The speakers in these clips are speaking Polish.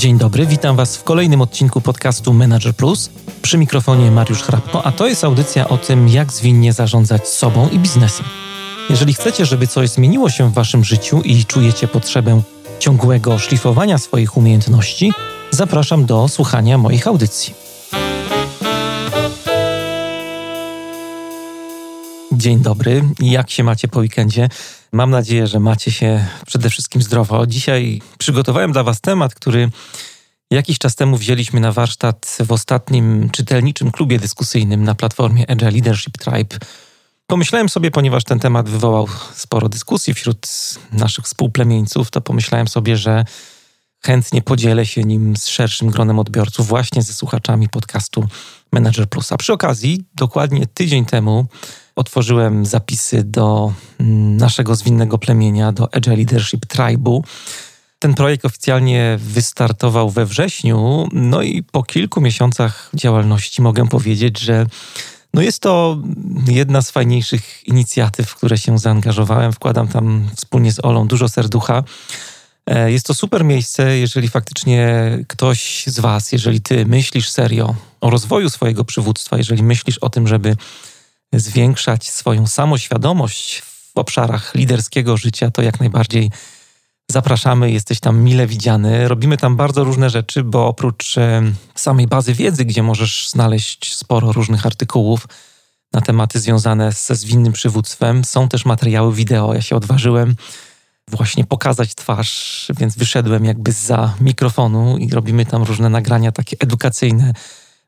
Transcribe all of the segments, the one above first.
Dzień dobry, witam Was w kolejnym odcinku podcastu Manager Plus. Przy mikrofonie Mariusz Hrabko, a to jest audycja o tym, jak zwinnie zarządzać sobą i biznesem. Jeżeli chcecie, żeby coś zmieniło się w Waszym życiu i czujecie potrzebę ciągłego szlifowania swoich umiejętności, zapraszam do słuchania moich audycji. Dzień dobry, jak się macie po weekendzie? Mam nadzieję, że macie się przede wszystkim zdrowo. Dzisiaj przygotowałem dla Was temat, który jakiś czas temu wzięliśmy na warsztat w ostatnim czytelniczym klubie dyskusyjnym na platformie Agile Leadership Tribe. Pomyślałem sobie, ponieważ ten temat wywołał sporo dyskusji wśród naszych współplemieńców, to pomyślałem sobie, że chętnie podzielę się nim z szerszym gronem odbiorców, właśnie ze słuchaczami podcastu Manager Plus. A przy okazji, dokładnie tydzień temu otworzyłem zapisy do mm, naszego zwinnego plemienia, do Agile Leadership Tribe'u. Ten projekt oficjalnie wystartował we wrześniu, no i po kilku miesiącach działalności mogę powiedzieć, że no jest to jedna z fajniejszych inicjatyw, w które się zaangażowałem. Wkładam tam wspólnie z Olą dużo serducha. E, jest to super miejsce, jeżeli faktycznie ktoś z Was, jeżeli Ty myślisz serio o rozwoju swojego przywództwa, jeżeli myślisz o tym, żeby zwiększać swoją samoświadomość w obszarach liderskiego życia, to jak najbardziej zapraszamy. Jesteś tam mile widziany. Robimy tam bardzo różne rzeczy, bo oprócz samej bazy wiedzy, gdzie możesz znaleźć sporo różnych artykułów na tematy związane ze zwinnym przywództwem, są też materiały wideo. Ja się odważyłem właśnie pokazać twarz, więc wyszedłem jakby za mikrofonu i robimy tam różne nagrania takie edukacyjne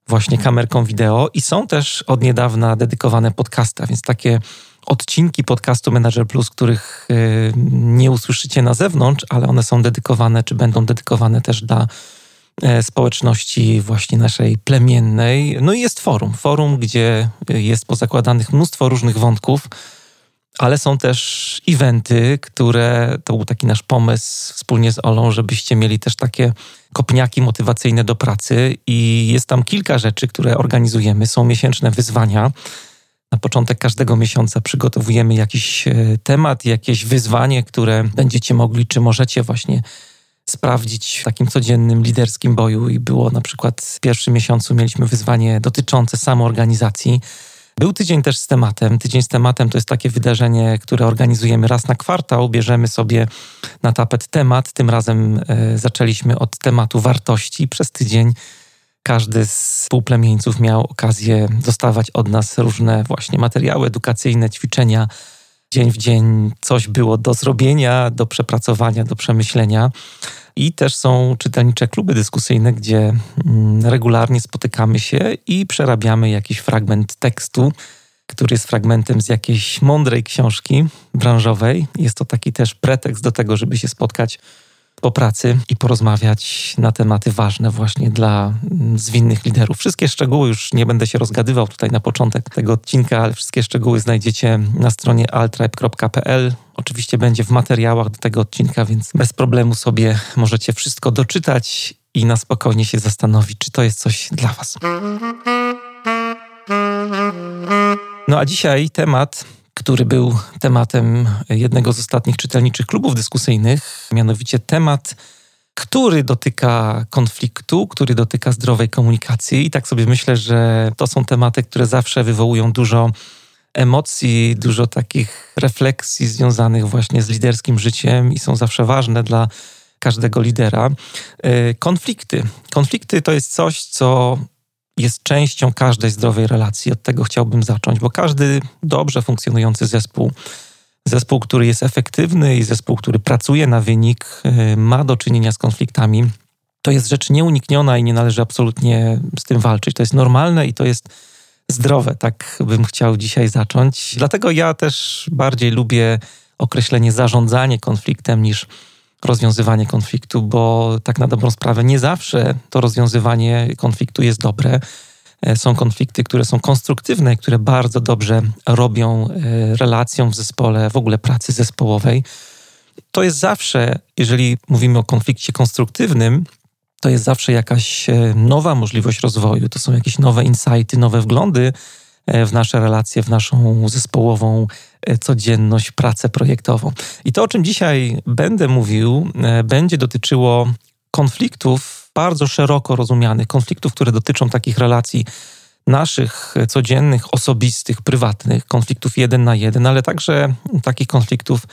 właśnie kamerką wideo i są też od niedawna dedykowane podcasty, więc takie odcinki podcastu Manager Plus, których y, nie usłyszycie na zewnątrz, ale one są dedykowane, czy będą dedykowane też dla e, społeczności właśnie naszej plemiennej. No i jest forum, forum, gdzie jest pozakładanych mnóstwo różnych wątków, ale są też eventy, które to był taki nasz pomysł wspólnie z Olą, żebyście mieli też takie kopniaki motywacyjne do pracy i jest tam kilka rzeczy, które organizujemy. Są miesięczne wyzwania. Na początek każdego miesiąca przygotowujemy jakiś e, temat, jakieś wyzwanie, które będziecie mogli, czy możecie właśnie sprawdzić w takim codziennym liderskim boju. I było na przykład w pierwszym miesiącu mieliśmy wyzwanie dotyczące samoorganizacji. Był tydzień też z tematem. Tydzień z tematem to jest takie wydarzenie, które organizujemy raz na kwartał. Bierzemy sobie na tapet temat. Tym razem e, zaczęliśmy od tematu wartości. Przez tydzień każdy z współplemieńców miał okazję dostawać od nas różne właśnie materiały edukacyjne, ćwiczenia. Dzień w dzień coś było do zrobienia, do przepracowania, do przemyślenia. I też są czytelnicze kluby dyskusyjne, gdzie mm, regularnie spotykamy się i przerabiamy jakiś fragment tekstu, który jest fragmentem z jakiejś mądrej książki branżowej. Jest to taki też pretekst do tego, żeby się spotkać po pracy i porozmawiać na tematy ważne właśnie dla mm, zwinnych liderów. Wszystkie szczegóły już nie będę się rozgadywał tutaj na początek tego odcinka, ale wszystkie szczegóły znajdziecie na stronie altribe.pl. Oczywiście będzie w materiałach do tego odcinka, więc bez problemu sobie możecie wszystko doczytać i na spokojnie się zastanowić, czy to jest coś dla Was. No a dzisiaj temat który był tematem jednego z ostatnich czytelniczych klubów dyskusyjnych, mianowicie temat, który dotyka konfliktu, który dotyka zdrowej komunikacji. I tak sobie myślę, że to są tematy, które zawsze wywołują dużo emocji, dużo takich refleksji związanych właśnie z liderskim życiem i są zawsze ważne dla każdego lidera. E, konflikty. Konflikty to jest coś, co jest częścią każdej zdrowej relacji. Od tego chciałbym zacząć, bo każdy dobrze funkcjonujący zespół, zespół, który jest efektywny i zespół, który pracuje na wynik, y, ma do czynienia z konfliktami. To jest rzecz nieunikniona i nie należy absolutnie z tym walczyć. To jest normalne i to jest zdrowe. Tak bym chciał dzisiaj zacząć. Dlatego ja też bardziej lubię określenie zarządzanie konfliktem niż rozwiązywanie konfliktu, bo tak na dobrą sprawę nie zawsze to rozwiązywanie konfliktu jest dobre. E, są konflikty, które są konstruktywne, które bardzo dobrze robią e, relacjom w zespole, w ogóle pracy zespołowej. To jest zawsze, jeżeli mówimy o konflikcie konstruktywnym, to jest zawsze jakaś e, nowa możliwość rozwoju, to są jakieś nowe insighty, nowe wglądy w nasze relacje, w naszą zespołową codzienność, pracę projektową. I to, o czym dzisiaj będę mówił, e, będzie dotyczyło konfliktów bardzo szeroko rozumianych, konfliktów, które dotyczą takich relacji naszych codziennych, osobistych, prywatnych, konfliktów jeden na jeden, ale także takich konfliktów,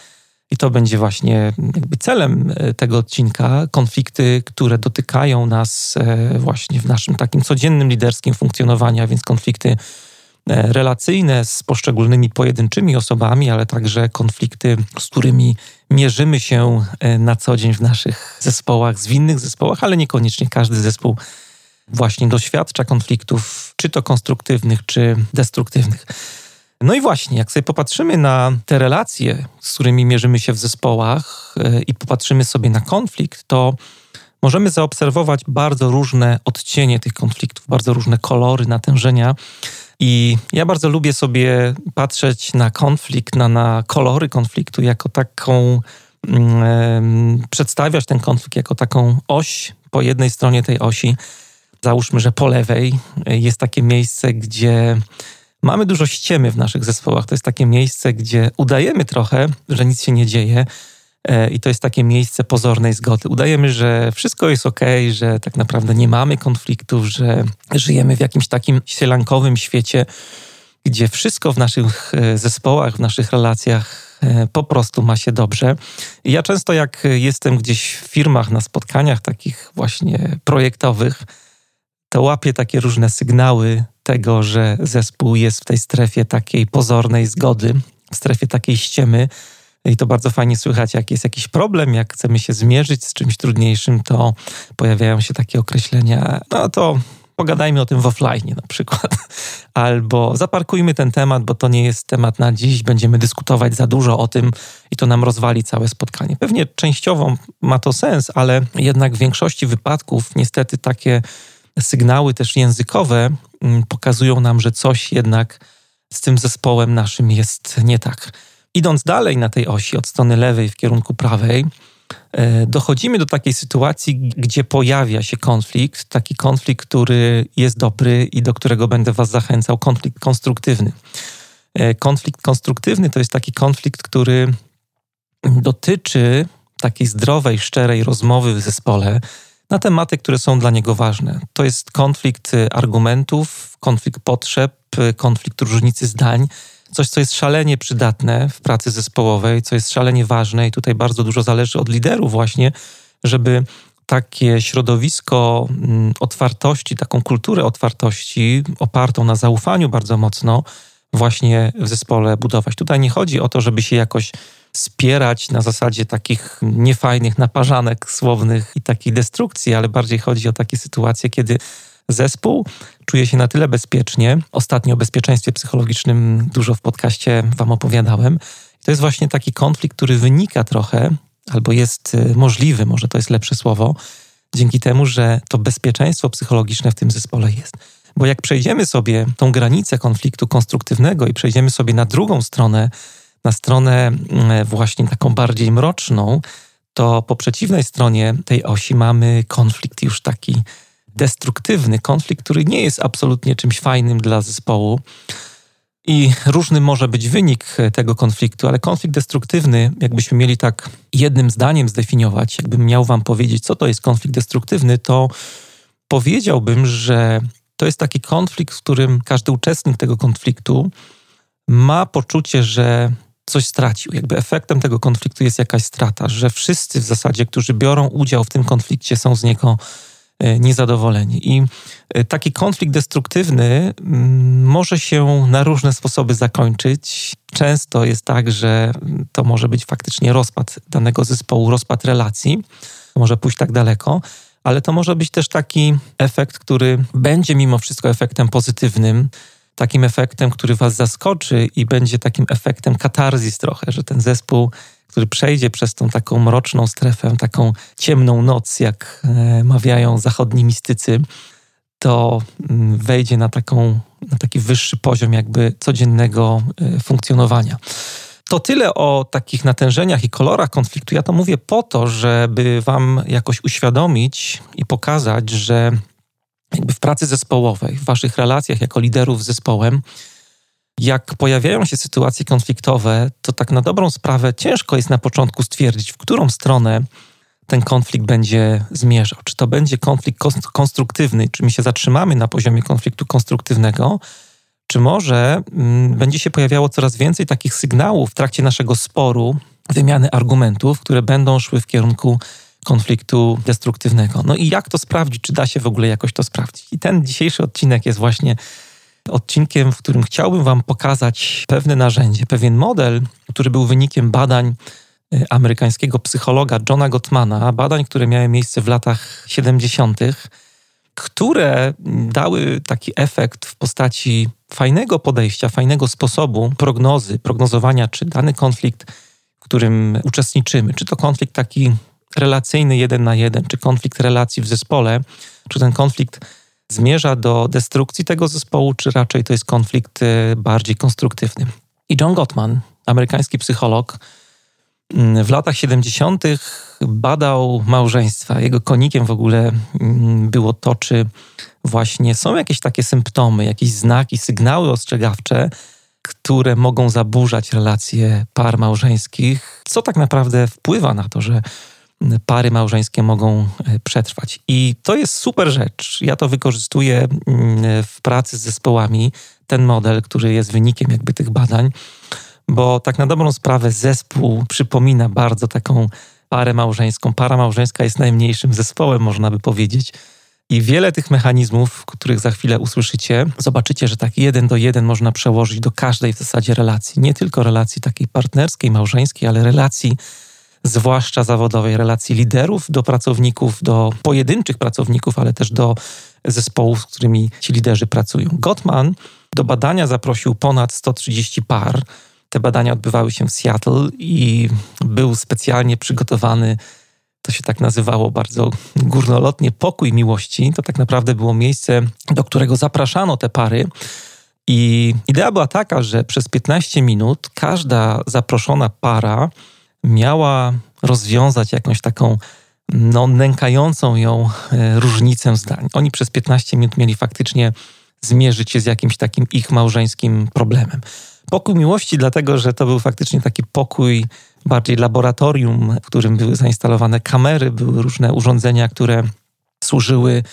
i to będzie właśnie jakby celem e, tego odcinka, konflikty, które dotykają nas e, właśnie w naszym takim codziennym liderskim funkcjonowaniu, a więc konflikty e, relacyjne z poszczególnymi pojedynczymi osobami, ale także konflikty, z którymi mierzymy się na co dzień w naszych zespołach, zwinnych zespołach, ale niekoniecznie każdy zespół właśnie doświadcza konfliktów, czy to konstruktywnych, czy destruktywnych. No i właśnie, jak sobie popatrzymy na te relacje, z którymi mierzymy się w zespołach e, i popatrzymy sobie na konflikt, to możemy zaobserwować bardzo różne odcienie tych konfliktów, bardzo różne kolory, natężenia. I ja bardzo lubię sobie patrzeć na konflikt, na, na kolory konfliktu jako taką, mm, przedstawiać ten konflikt jako taką oś po jednej stronie tej osi Załóżmy, że po lewej jest takie miejsce, gdzie mamy dużo ściemy w naszych zespołach. To jest takie miejsce, gdzie udajemy trochę, że nic się nie dzieje. E, I to jest takie miejsce pozornej zgody. Udajemy, że wszystko jest ok, że tak naprawdę nie mamy konfliktów, że żyjemy w jakimś takim sielankowym świecie, gdzie wszystko w naszych e, zespołach, w naszych relacjach e, po prostu ma się dobrze. Ja często, jak jestem gdzieś w firmach, na spotkaniach takich właśnie projektowych, to łapie takie różne sygnały tego, że zespół jest w tej strefie takiej pozornej zgody, w strefie takiej ściemy. I to bardzo fajnie słychać, jak jest jakiś problem, jak chcemy się zmierzyć z czymś trudniejszym, to pojawiają się takie określenia, no to pogadajmy o tym w offline na przykład. Albo zaparkujmy ten temat, bo to nie jest temat na dziś, będziemy dyskutować za dużo o tym i to nam rozwali całe spotkanie. Pewnie częściowo ma to sens, ale jednak w większości wypadków niestety takie sygnały też językowe mm, pokazują nam, że coś jednak z tym zespołem naszym jest nie tak. Idąc dalej na tej osi od strony lewej w kierunku prawej, e, dochodzimy do takiej sytuacji, gdzie pojawia się konflikt, taki konflikt, który jest dobry i do którego będę Was zachęcał, konflikt konstruktywny. E, konflikt konstruktywny to jest taki konflikt, który dotyczy takiej zdrowej, szczerej rozmowy w zespole, na tematy, które są dla niego ważne. To jest konflikt y, argumentów, konflikt potrzeb, konflikt różnicy zdań. Coś, co jest szalenie przydatne w pracy zespołowej, co jest szalenie ważne i tutaj bardzo dużo zależy od liderów właśnie, żeby takie środowisko mm, otwartości, taką kulturę otwartości opartą na zaufaniu bardzo mocno właśnie w zespole budować. Tutaj nie chodzi o to, żeby się jakoś spierać na zasadzie takich niefajnych naparzanek słownych i takiej destrukcji, ale bardziej chodzi o takie sytuacje, kiedy zespół czuje się na tyle bezpiecznie. Ostatnio o bezpieczeństwie psychologicznym dużo w podcaście Wam opowiadałem. To jest właśnie taki konflikt, który wynika trochę, albo jest y, możliwy, może to jest lepsze słowo, dzięki temu, że to bezpieczeństwo psychologiczne w tym zespole jest. Bo jak przejdziemy sobie tą granicę konfliktu konstruktywnego i przejdziemy sobie na drugą stronę, na stronę mm, właśnie taką bardziej mroczną, to po przeciwnej stronie tej osi mamy konflikt już taki destruktywny, konflikt, który nie jest absolutnie czymś fajnym dla zespołu. I różny może być wynik tego konfliktu, ale konflikt destruktywny, jakbyśmy mieli tak jednym zdaniem zdefiniować, jakbym miał Wam powiedzieć, co to jest konflikt destruktywny, to powiedziałbym, że to jest taki konflikt, w którym każdy uczestnik tego konfliktu ma poczucie, że coś stracił. Jakby efektem tego konfliktu jest jakaś strata, że wszyscy w zasadzie, którzy biorą udział w tym konflikcie, są z niego e, niezadowoleni. I e, taki konflikt destruktywny mm, może się na różne sposoby zakończyć. Często jest tak, że to może być faktycznie rozpad danego zespołu, rozpad relacji. Może pójść tak daleko, ale to może być też taki efekt, który będzie mimo wszystko efektem pozytywnym takim efektem, który was zaskoczy i będzie takim efektem katarzis trochę, że ten zespół, który przejdzie przez tą taką mroczną strefę, taką ciemną noc, jak e, mawiają zachodni mistycy, to mm, wejdzie na, taką, na taki wyższy poziom jakby codziennego e, funkcjonowania. To tyle o takich natężeniach i kolorach konfliktu. Ja to mówię po to, żeby Wam jakoś uświadomić i pokazać, że jakby w pracy zespołowej, w waszych relacjach jako liderów z zespołem, jak pojawiają się sytuacje konfliktowe, to tak na dobrą sprawę ciężko jest na początku stwierdzić, w którą stronę ten konflikt będzie zmierzał. Czy to będzie konflikt konstruktywny, czy my się zatrzymamy na poziomie konfliktu konstruktywnego, czy może mm, będzie się pojawiało coraz więcej takich sygnałów w trakcie naszego sporu, wymiany argumentów, które będą szły w kierunku konfliktu destruktywnego. No i jak to sprawdzić? Czy da się w ogóle jakoś to sprawdzić? I ten dzisiejszy odcinek jest właśnie odcinkiem, w którym chciałbym Wam pokazać pewne narzędzie, pewien model, który był wynikiem badań y, amerykańskiego psychologa Johna Gottmana, badań, które miały miejsce w latach 70., które dały taki efekt w postaci fajnego podejścia, fajnego sposobu prognozy, prognozowania, czy dany konflikt, w którym uczestniczymy, czy to konflikt taki relacyjny jeden na jeden, czy konflikt relacji w zespole, czy ten konflikt zmierza do destrukcji tego zespołu, czy raczej to jest konflikt e, bardziej konstruktywny. I John Gottman, amerykański psycholog, mm, w latach 70. badał małżeństwa. Jego konikiem w ogóle mm, było to, czy właśnie są jakieś takie symptomy, jakieś znaki, sygnały ostrzegawcze, które mogą zaburzać relacje par małżeńskich, co tak naprawdę wpływa na to, że pary małżeńskie mogą e, przetrwać. I to jest super rzecz. Ja to wykorzystuję mm, w pracy z zespołami, ten model, który jest wynikiem jakby tych badań, bo tak na dobrą sprawę zespół przypomina bardzo taką parę małżeńską. Para małżeńska jest najmniejszym zespołem, można by powiedzieć. I wiele tych mechanizmów, których za chwilę usłyszycie, zobaczycie, że tak jeden do jeden można przełożyć do każdej w zasadzie relacji. Nie tylko relacji takiej partnerskiej, małżeńskiej, ale relacji zwłaszcza zawodowej, relacji liderów do pracowników, do pojedynczych pracowników, ale też do zespołów, z którymi ci liderzy pracują. Gottman do badania zaprosił ponad 130 par. Te badania odbywały się w Seattle i był specjalnie przygotowany, to się tak nazywało bardzo górnolotnie, pokój miłości. To tak naprawdę było miejsce, do którego zapraszano te pary. I idea była taka, że przez 15 minut każda zaproszona para miała rozwiązać jakąś taką no, nękającą ją e, różnicę zdań. Oni przez 15 minut mieli faktycznie zmierzyć się z jakimś takim ich małżeńskim problemem. Pokój miłości, dlatego że to był faktycznie taki pokój bardziej laboratorium, w którym były zainstalowane kamery, były różne urządzenia, które służyły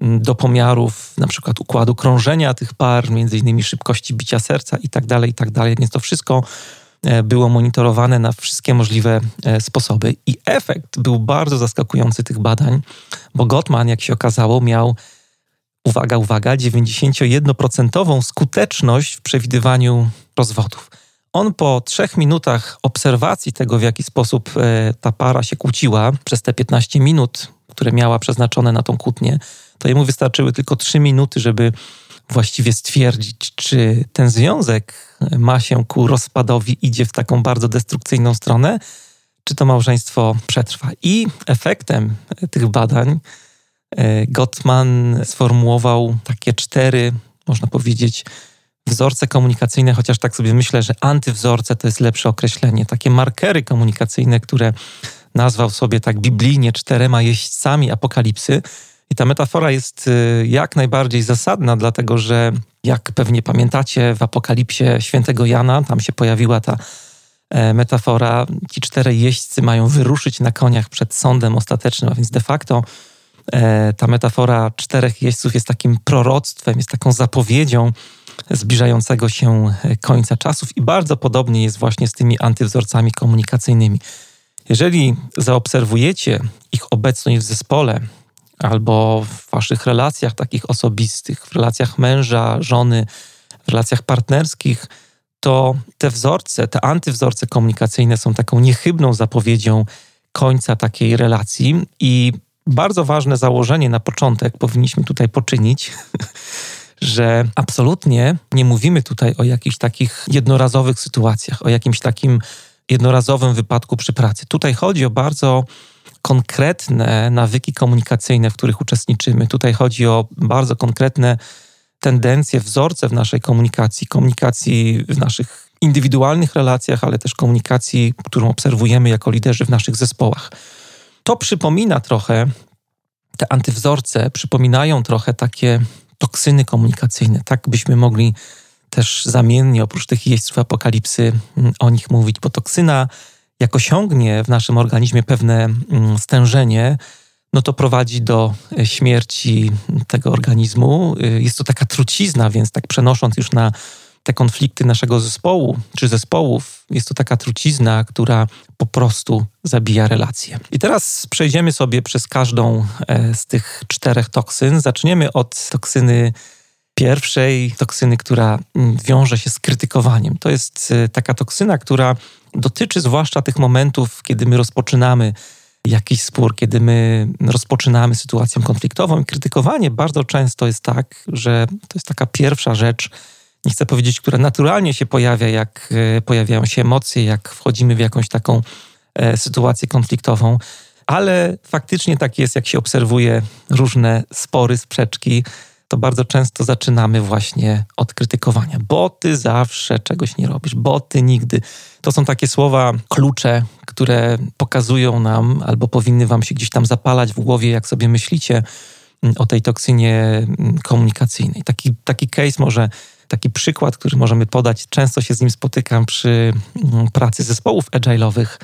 mm, do pomiarów na przykład układu krążenia tych par, między innymi szybkości bicia serca i tak dalej, i tak dalej. Więc to wszystko było monitorowane na wszystkie możliwe e, sposoby. I efekt był bardzo zaskakujący tych badań, bo Gottman, jak się okazało, miał, uwaga, uwaga, 91% skuteczność w przewidywaniu rozwodów. On po trzech minutach obserwacji tego, w jaki sposób e, ta para się kłóciła przez te 15 minut, które miała przeznaczone na tą kłótnię, to jemu wystarczyły tylko 3 minuty, żeby właściwie stwierdzić, czy ten związek ma się ku rozpadowi, idzie w taką bardzo destrukcyjną stronę, czy to małżeństwo przetrwa. I efektem tych badań e, Gottman sformułował takie cztery, można powiedzieć, wzorce komunikacyjne, chociaż tak sobie myślę, że antywzorce to jest lepsze określenie. Takie markery komunikacyjne, które nazwał sobie tak biblijnie czterema jeźdźcami apokalipsy, i ta metafora jest y, jak najbardziej zasadna, dlatego że jak pewnie pamiętacie w Apokalipsie świętego Jana, tam się pojawiła ta e, metafora, ci czterej jeźdźcy mają wyruszyć na koniach przed sądem ostatecznym, a więc de facto e, ta metafora czterech jeźdźców jest takim proroctwem, jest taką zapowiedzią zbliżającego się e, końca czasów i bardzo podobnie jest właśnie z tymi antywzorcami komunikacyjnymi. Jeżeli zaobserwujecie ich obecność w zespole, albo w waszych relacjach takich osobistych, w relacjach męża, żony, w relacjach partnerskich, to te wzorce, te antywzorce komunikacyjne są taką niechybną zapowiedzią końca takiej relacji i bardzo ważne założenie na początek powinniśmy tutaj poczynić, że absolutnie nie mówimy tutaj o jakichś takich jednorazowych sytuacjach, o jakimś takim jednorazowym wypadku przy pracy. Tutaj chodzi o bardzo konkretne nawyki komunikacyjne, w których uczestniczymy. Tutaj chodzi o bardzo konkretne tendencje, wzorce w naszej komunikacji, komunikacji w naszych indywidualnych relacjach, ale też komunikacji, którą obserwujemy jako liderzy w naszych zespołach. To przypomina trochę, te antywzorce przypominają trochę takie toksyny komunikacyjne. Tak byśmy mogli też zamiennie, oprócz tych jeźdźców apokalipsy, mm, o nich mówić, bo toksyna jak osiągnie w naszym organizmie pewne mm, stężenie, no to prowadzi do e, śmierci tego organizmu. E, jest to taka trucizna, więc tak przenosząc już na te konflikty naszego zespołu czy zespołów, jest to taka trucizna, która po prostu zabija relacje. I teraz przejdziemy sobie przez każdą e, z tych czterech toksyn. Zaczniemy od toksyny pierwszej, toksyny, która mm, wiąże się z krytykowaniem. To jest taka toksyna, która dotyczy zwłaszcza tych momentów, kiedy my rozpoczynamy jakiś spór, kiedy my rozpoczynamy sytuację konfliktową. Krytykowanie bardzo często jest tak, że to jest taka pierwsza rzecz, nie chcę powiedzieć, która naturalnie się pojawia, jak e, pojawiają się emocje, jak wchodzimy w jakąś taką e, sytuację konfliktową, ale faktycznie tak jest, jak się obserwuje różne spory, sprzeczki, to bardzo często zaczynamy właśnie od krytykowania, bo ty zawsze czegoś nie robisz, bo ty nigdy. To są takie słowa klucze, które pokazują nam albo powinny wam się gdzieś tam zapalać w głowie, jak sobie myślicie mm, o tej toksynie mm, komunikacyjnej. Taki, taki case może, taki przykład, który możemy podać, często się z nim spotykam przy mm, pracy zespołów agile'owych,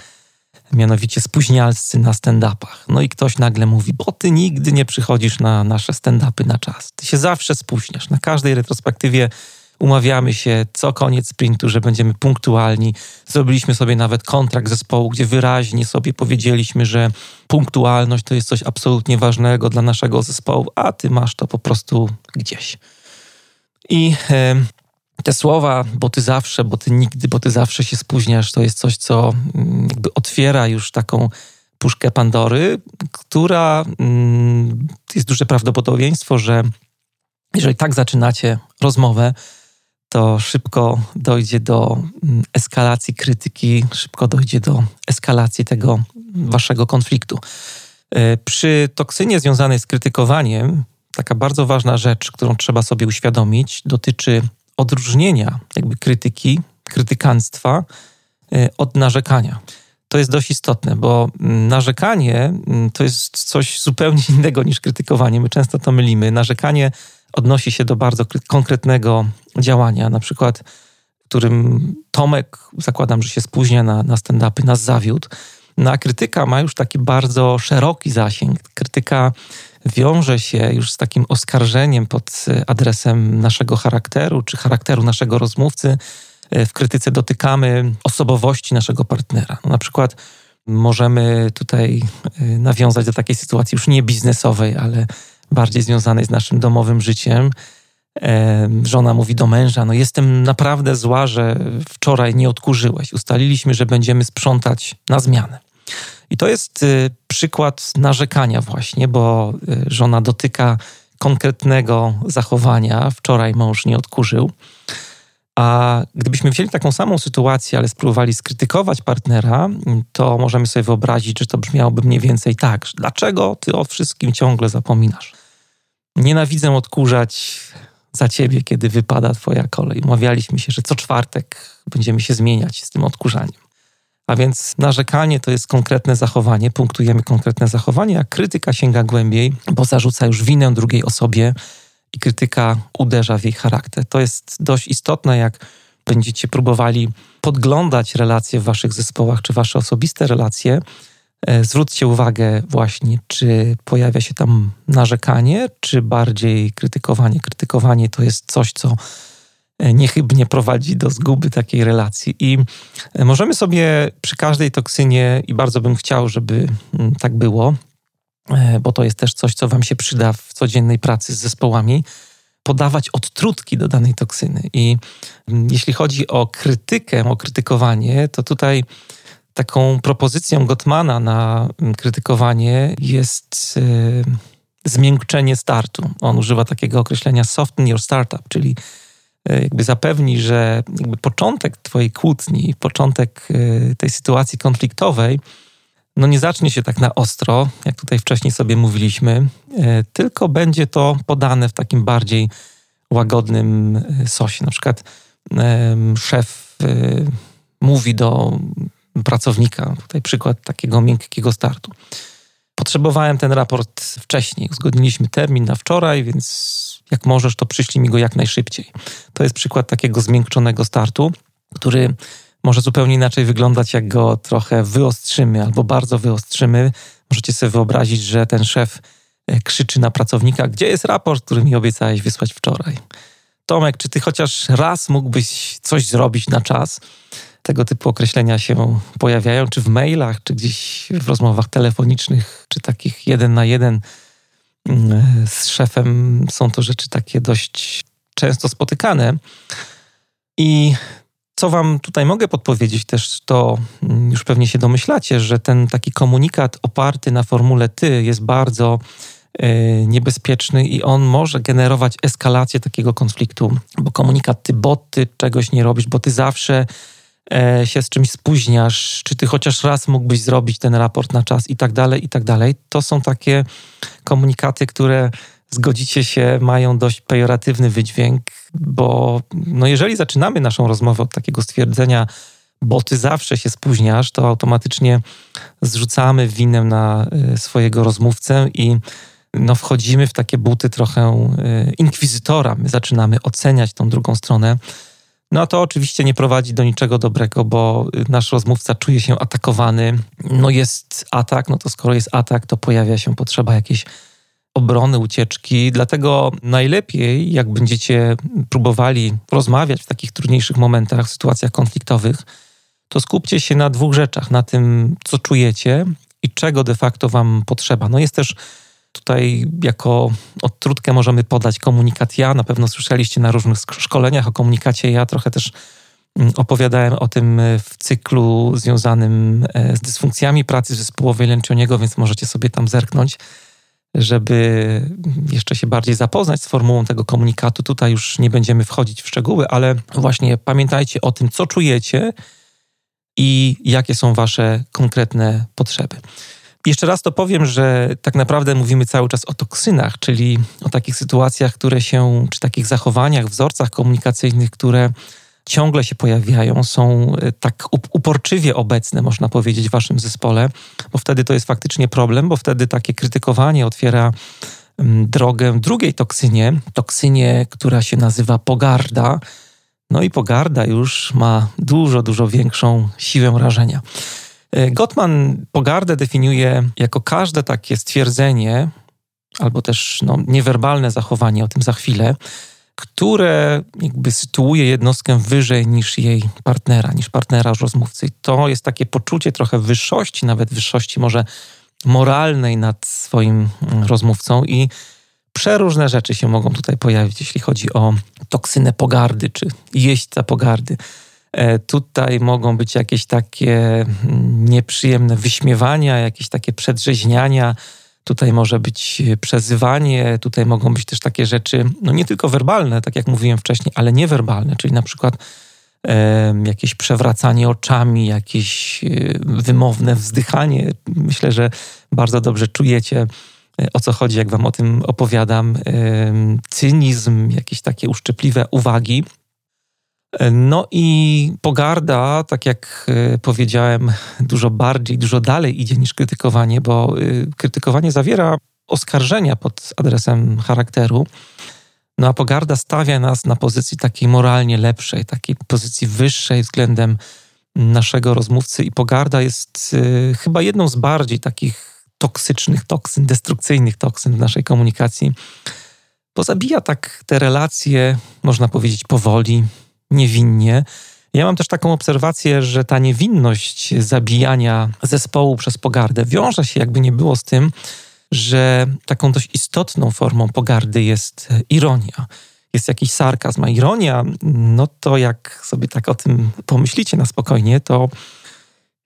mianowicie spóźnialscy na stand-upach. No i ktoś nagle mówi, bo ty nigdy nie przychodzisz na nasze stand-upy na czas. Ty się zawsze spóźniasz. Na każdej retrospektywie umawiamy się co koniec sprintu, że będziemy punktualni. Zrobiliśmy sobie nawet kontrakt zespołu, gdzie wyraźnie sobie powiedzieliśmy, że punktualność to jest coś absolutnie ważnego dla naszego zespołu, a ty masz to po prostu gdzieś. I te słowa, bo ty zawsze, bo ty nigdy, bo ty zawsze się spóźniasz, to jest coś, co mm, jakby otwiera już taką puszkę Pandory, która mm, jest duże prawdopodobieństwo, że jeżeli tak zaczynacie rozmowę, to szybko dojdzie do mm, eskalacji krytyki, szybko dojdzie do eskalacji tego waszego konfliktu. E, przy toksynie związanej z krytykowaniem, taka bardzo ważna rzecz, którą trzeba sobie uświadomić, dotyczy odróżnienia jakby krytyki, krytykanstwa e, od narzekania. To jest dość istotne, bo mm, narzekanie mm, to jest coś zupełnie innego niż krytykowanie. My często to mylimy. Narzekanie odnosi się do bardzo konkretnego działania, na przykład którym Tomek, zakładam, że się spóźnia na, na stand-upy, nas zawiódł. No a krytyka ma już taki bardzo szeroki zasięg. Krytyka wiąże się już z takim oskarżeniem pod adresem naszego charakteru czy charakteru naszego rozmówcy. W krytyce dotykamy osobowości naszego partnera. No na przykład możemy tutaj y, nawiązać do takiej sytuacji już nie biznesowej, ale bardziej związanej z naszym domowym życiem. Żona mówi do męża: No, jestem naprawdę zła, że wczoraj nie odkurzyłeś. Ustaliliśmy, że będziemy sprzątać na zmianę. I to jest y, przykład narzekania, właśnie, bo y, żona dotyka konkretnego zachowania. Wczoraj mąż nie odkurzył. A gdybyśmy wzięli taką samą sytuację, ale spróbowali skrytykować partnera, to możemy sobie wyobrazić, że to brzmiałoby mniej więcej tak. Dlaczego ty o wszystkim ciągle zapominasz? Nienawidzę odkurzać za ciebie, kiedy wypada twoja kolej. Umawialiśmy się, że co czwartek będziemy się zmieniać z tym odkurzaniem. A więc narzekanie to jest konkretne zachowanie, punktujemy konkretne zachowanie, a krytyka sięga głębiej, bo zarzuca już winę drugiej osobie i krytyka uderza w jej charakter. To jest dość istotne, jak będziecie próbowali podglądać relacje w waszych zespołach, czy wasze osobiste relacje. E, zwróćcie uwagę właśnie, czy pojawia się tam narzekanie, czy bardziej krytykowanie. Krytykowanie to jest coś, co niechybnie prowadzi do zguby takiej relacji. I e, możemy sobie przy każdej toksynie, i bardzo bym chciał, żeby mm, tak było, E, bo to jest też coś, co Wam się przyda w codziennej pracy z zespołami, podawać odtrutki do danej toksyny. I mm, jeśli chodzi o krytykę, o krytykowanie, to tutaj taką propozycją Gottmana na mm, krytykowanie jest zmiękczenie startu. On używa takiego określenia soften your startup, czyli jakby zapewni, że jakby początek Twojej kłótni, początek yy, tej sytuacji konfliktowej no nie zacznie się tak na ostro, jak tutaj wcześniej sobie mówiliśmy, e, tylko będzie to podane w takim bardziej łagodnym e, sosie. Na przykład szef e, mówi do pracownika, tutaj przykład takiego miękkiego startu. Potrzebowałem ten raport wcześniej, uzgodniliśmy termin na wczoraj, więc jak możesz, to przyślij mi go jak najszybciej. To jest przykład takiego zmiękczonego startu, który może zupełnie inaczej wyglądać, jak go trochę wyostrzymy albo bardzo wyostrzymy. Możecie sobie wyobrazić, że ten szef e, krzyczy na pracownika, gdzie jest raport, który mi obiecałeś wysłać wczoraj. Tomek, czy ty chociaż raz mógłbyś coś zrobić na czas? Tego typu określenia się pojawiają, czy w mailach, czy gdzieś w rozmowach telefonicznych, czy takich jeden na jeden z szefem. Są to rzeczy takie dość często spotykane. I co Wam tutaj mogę podpowiedzieć też, to mm, już pewnie się domyślacie, że ten taki komunikat oparty na formule ty jest bardzo y, niebezpieczny i on może generować eskalację takiego konfliktu, bo komunikat ty, bo ty czegoś nie robisz, bo ty zawsze się z czymś spóźniasz, czy ty chociaż raz mógłbyś zrobić ten raport na czas i tak dalej, i tak dalej. To są takie komunikaty, które zgodzicie się, mają dość pejoratywny wydźwięk, bo no jeżeli zaczynamy naszą rozmowę od takiego stwierdzenia, bo ty zawsze się spóźniasz, to automatycznie zrzucamy winę na y, swojego rozmówcę i no, wchodzimy w takie buty trochę y, inkwizytora. My zaczynamy oceniać tą drugą stronę. No to oczywiście nie prowadzi do niczego dobrego, bo y, nasz rozmówca czuje się atakowany. No jest atak, no to skoro jest atak, to pojawia się potrzeba jakiejś obrony, ucieczki. Dlatego najlepiej, jak będziecie próbowali rozmawiać w takich trudniejszych momentach, w sytuacjach konfliktowych, to skupcie się na dwóch rzeczach: na tym, co czujecie i czego de facto Wam potrzeba. No jest też tutaj jako odtrutkę możemy podać komunikat ja. Na pewno słyszeliście na różnych szkoleniach o komunikacie ja. Trochę też mm, opowiadałem o tym w cyklu związanym e, z dysfunkcjami pracy zespołowej Lencioniego, więc możecie sobie tam zerknąć żeby jeszcze się bardziej zapoznać z formułą tego komunikatu. Tutaj już nie będziemy wchodzić w szczegóły, ale właśnie pamiętajcie o tym, co czujecie i jakie są wasze konkretne potrzeby. Jeszcze raz to powiem, że tak naprawdę mówimy cały czas o toksynach, czyli o takich sytuacjach, które się, czy takich zachowaniach, wzorcach komunikacyjnych, które ciągle się pojawiają, są e, tak uporczywie obecne, można powiedzieć, w waszym zespole, bo wtedy to jest faktycznie problem, bo wtedy takie krytykowanie otwiera mm, drogę drugiej toksynie, toksynie, która się nazywa pogarda. No i pogarda już ma dużo, dużo większą siłę rażenia. E, Gottman pogardę definiuje jako każde takie stwierdzenie, albo też no, niewerbalne zachowanie, o tym za chwilę, które jakby sytuuje jednostkę wyżej niż jej partnera, niż partnera rozmówcy. To jest takie poczucie trochę wyższości, nawet wyższości może moralnej nad swoim mm, rozmówcą i przeróżne rzeczy się mogą tutaj pojawić, jeśli chodzi o toksynę pogardy czy jeźdźca pogardy. E, tutaj mogą być jakieś takie mm, nieprzyjemne wyśmiewania, jakieś takie przedrzeźniania, Tutaj może być przezywanie, tutaj mogą być też takie rzeczy, no nie tylko werbalne, tak jak mówiłem wcześniej, ale niewerbalne, czyli na przykład e, jakieś przewracanie oczami, jakieś e, wymowne wzdychanie. Myślę, że bardzo dobrze czujecie, e, o co chodzi, jak wam o tym opowiadam. E, cynizm, jakieś takie uszczypliwe uwagi. No i pogarda, tak jak e, powiedziałem, dużo bardziej, dużo dalej idzie niż krytykowanie, bo e, krytykowanie zawiera oskarżenia pod adresem charakteru. No a pogarda stawia nas na pozycji takiej moralnie lepszej, takiej pozycji wyższej względem naszego rozmówcy, i pogarda jest y, chyba jedną z bardziej takich toksycznych toksyn, destrukcyjnych toksyn w naszej komunikacji, bo zabija tak te relacje, można powiedzieć, powoli, niewinnie. Ja mam też taką obserwację, że ta niewinność zabijania zespołu przez pogardę wiąże się, jakby nie było z tym, że taką dość istotną formą pogardy jest ironia. Jest jakiś sarkazm, a ironia, no to jak sobie tak o tym pomyślicie na spokojnie, to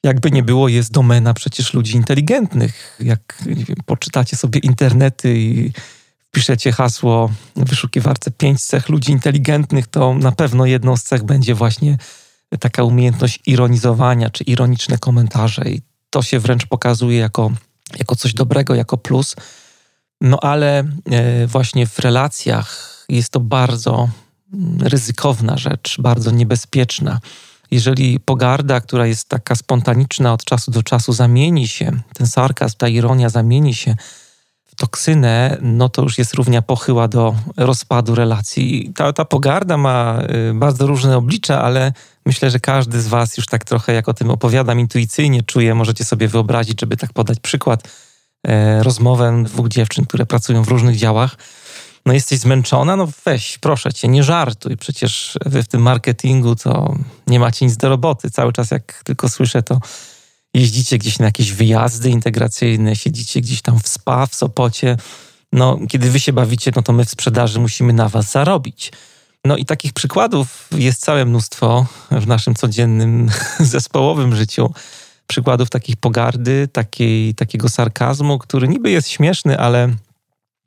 jakby nie było, jest domena przecież ludzi inteligentnych. Jak wiem, poczytacie sobie internety i wpiszecie hasło w wyszukiwarce pięć cech ludzi inteligentnych, to na pewno jedną z cech będzie właśnie taka umiejętność ironizowania czy ironiczne komentarze. I to się wręcz pokazuje jako, jako coś dobrego, jako plus. No ale e, właśnie w relacjach jest to bardzo mm, ryzykowna rzecz, bardzo niebezpieczna. Jeżeli pogarda, która jest taka spontaniczna od czasu do czasu, zamieni się, ten sarkazm, ta ironia zamieni się toksynę, no to już jest równia pochyła do rozpadu relacji. Ta, ta pogarda ma y, bardzo różne oblicza, ale myślę, że każdy z Was już tak trochę, jak o tym opowiadam, intuicyjnie czuje. Możecie sobie wyobrazić, żeby tak podać przykład, e, rozmowę dwóch dziewczyn, które pracują w różnych działach. No jesteś zmęczona? No weź, proszę cię, nie żartuj. Przecież wy w tym marketingu to nie macie nic do roboty. Cały czas jak tylko słyszę to jeździcie gdzieś na jakieś wyjazdy integracyjne, siedzicie gdzieś tam w spa w Sopocie. No, kiedy wy się bawicie, no to my w sprzedaży musimy na was zarobić. No i takich przykładów jest całe mnóstwo w naszym codziennym zespołowym życiu. Przykładów takich pogardy, takiej, takiego sarkazmu, który niby jest śmieszny, ale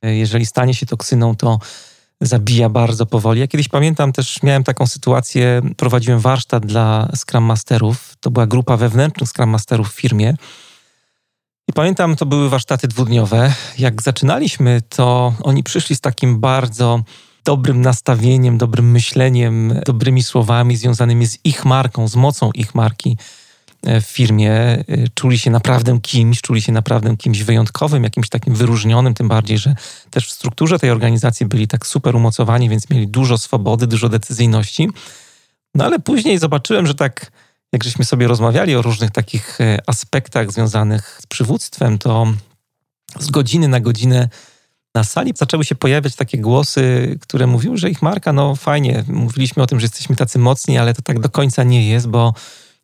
jeżeli stanie się toksyną, to zabija bardzo powoli. Ja kiedyś pamiętam też, miałem taką sytuację, prowadziłem warsztat dla Scrum Masterów. To była grupa wewnętrznych Scrum Masterów w firmie. I pamiętam, to były warsztaty dwudniowe. Jak zaczynaliśmy, to oni przyszli z takim bardzo dobrym nastawieniem, dobrym myśleniem, dobrymi słowami związanymi z ich marką, z mocą ich marki. E, w firmie e, czuli się naprawdę kimś, czuli się naprawdę kimś wyjątkowym, jakimś takim wyróżnionym, tym bardziej, że też w strukturze tej organizacji byli tak super umocowani, więc mieli dużo swobody, dużo decyzyjności. No ale później zobaczyłem, że tak jak żeśmy sobie rozmawiali o różnych takich e, aspektach związanych z przywództwem, to z godziny na godzinę na sali zaczęły się pojawiać takie głosy, które mówiły, że ich marka, no fajnie, mówiliśmy o tym, że jesteśmy tacy mocni, ale to tak do końca nie jest, bo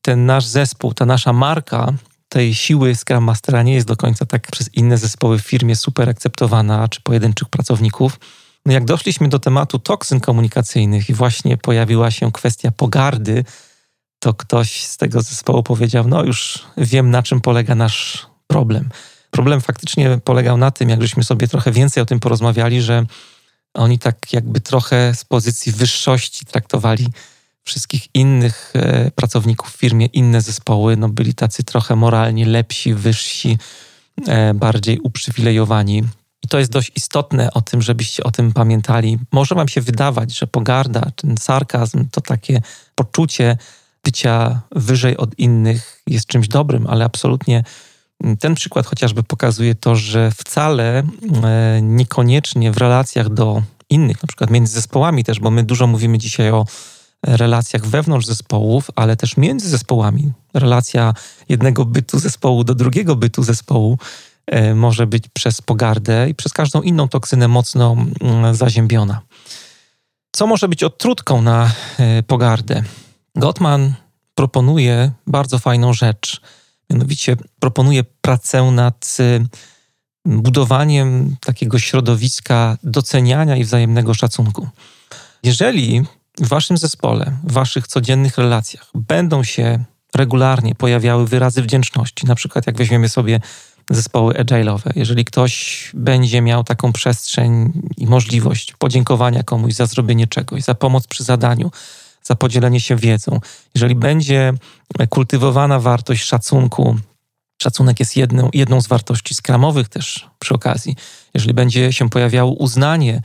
ten nasz zespół, ta nasza marka tej siły Scrum Mastera nie jest do końca tak przez inne zespoły w firmie super akceptowana, czy pojedynczych pracowników. No jak doszliśmy do tematu toksyn komunikacyjnych i właśnie pojawiła się kwestia pogardy, to ktoś z tego zespołu powiedział: No, już wiem, na czym polega nasz problem. Problem faktycznie polegał na tym, jak żeśmy sobie trochę więcej o tym porozmawiali, że oni tak jakby trochę z pozycji wyższości traktowali wszystkich innych e, pracowników w firmie, inne zespoły, no byli tacy trochę moralnie lepsi, wyżsi, e, bardziej uprzywilejowani. I to jest dość istotne o tym, żebyście o tym pamiętali. Może wam się wydawać, że pogarda, ten sarkazm, to takie poczucie bycia wyżej od innych jest czymś dobrym, ale absolutnie ten przykład chociażby pokazuje to, że wcale e, niekoniecznie w relacjach do innych, na przykład między zespołami też, bo my dużo mówimy dzisiaj o relacjach wewnątrz zespołów, ale też między zespołami. Relacja jednego bytu zespołu do drugiego bytu zespołu e, może być przez pogardę i przez każdą inną toksynę mocno mm, zaziębiona. Co może być odtrutką na e, pogardę? Gottman proponuje bardzo fajną rzecz. Mianowicie proponuje pracę nad e, budowaniem takiego środowiska doceniania i wzajemnego szacunku. Jeżeli w waszym zespole, w waszych codziennych relacjach będą się regularnie pojawiały wyrazy wdzięczności, na przykład jak weźmiemy sobie zespoły agile'owe, jeżeli ktoś będzie miał taką przestrzeń i możliwość podziękowania komuś za zrobienie czegoś, za pomoc przy zadaniu, za podzielenie się wiedzą, jeżeli będzie kultywowana wartość szacunku, szacunek jest jedną, jedną z wartości skramowych też przy okazji, jeżeli będzie się pojawiało uznanie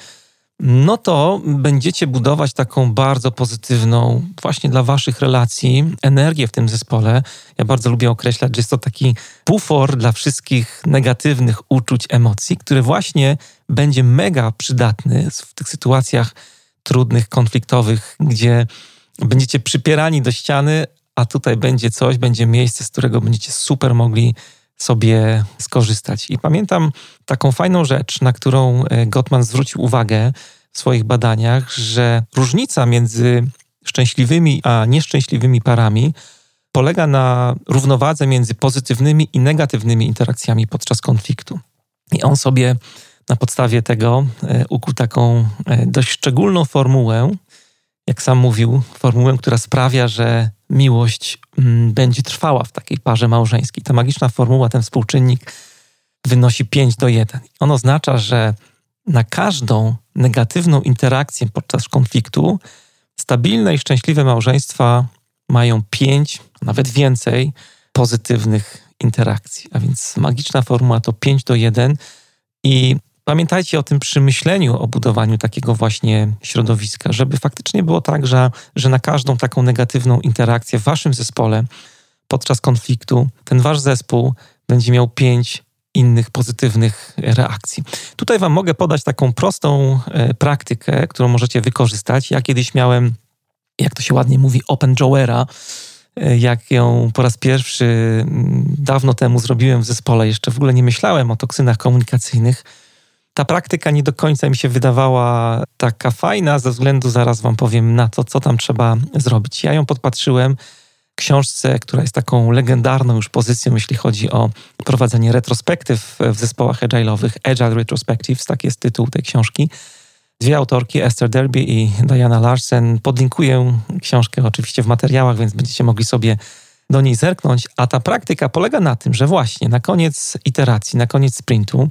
no to będziecie budować taką bardzo pozytywną, właśnie dla waszych relacji, energię w tym zespole. Ja bardzo lubię określać, że jest to taki bufor dla wszystkich negatywnych uczuć, emocji, który właśnie będzie mega przydatny w tych sytuacjach trudnych, konfliktowych, gdzie będziecie przypierani do ściany, a tutaj będzie coś, będzie miejsce, z którego będziecie super mogli sobie skorzystać. I pamiętam taką fajną rzecz, na którą e, Gottman zwrócił uwagę w swoich badaniach, że różnica między szczęśliwymi a nieszczęśliwymi parami polega na równowadze między pozytywnymi i negatywnymi interakcjami podczas konfliktu. I on sobie na podstawie tego e, ukuł taką e, dość szczególną formułę, jak sam mówił, formułę, która sprawia, że miłość mm, będzie trwała w takiej parze małżeńskiej. Ta magiczna formuła, ten współczynnik wynosi 5 do 1. On oznacza, że na każdą negatywną interakcję podczas konfliktu stabilne i szczęśliwe małżeństwa mają 5, nawet więcej pozytywnych interakcji. A więc magiczna formuła to 5 do 1 i Pamiętajcie o tym przy myśleniu o budowaniu takiego właśnie środowiska, żeby faktycznie było tak, że, że na każdą taką negatywną interakcję w waszym zespole podczas konfliktu ten wasz zespół będzie miał pięć innych pozytywnych reakcji. Tutaj Wam mogę podać taką prostą e, praktykę, którą możecie wykorzystać. Ja kiedyś miałem, jak to się ładnie mówi, open jowera, e, jak ją po raz pierwszy mm, dawno temu zrobiłem w zespole, jeszcze w ogóle nie myślałem o toksynach komunikacyjnych. Ta praktyka nie do końca mi się wydawała taka fajna, ze względu, zaraz Wam powiem, na to, co tam trzeba zrobić. Ja ją podpatrzyłem książce, która jest taką legendarną już pozycją, jeśli chodzi o prowadzenie retrospektyw w zespołach agile'owych. Agile Retrospectives, tak jest tytuł tej książki. Dwie autorki, Esther Derby i Diana Larsen. Podlinkuję książkę oczywiście w materiałach, więc będziecie mogli sobie do niej zerknąć. A ta praktyka polega na tym, że właśnie na koniec iteracji, na koniec sprintu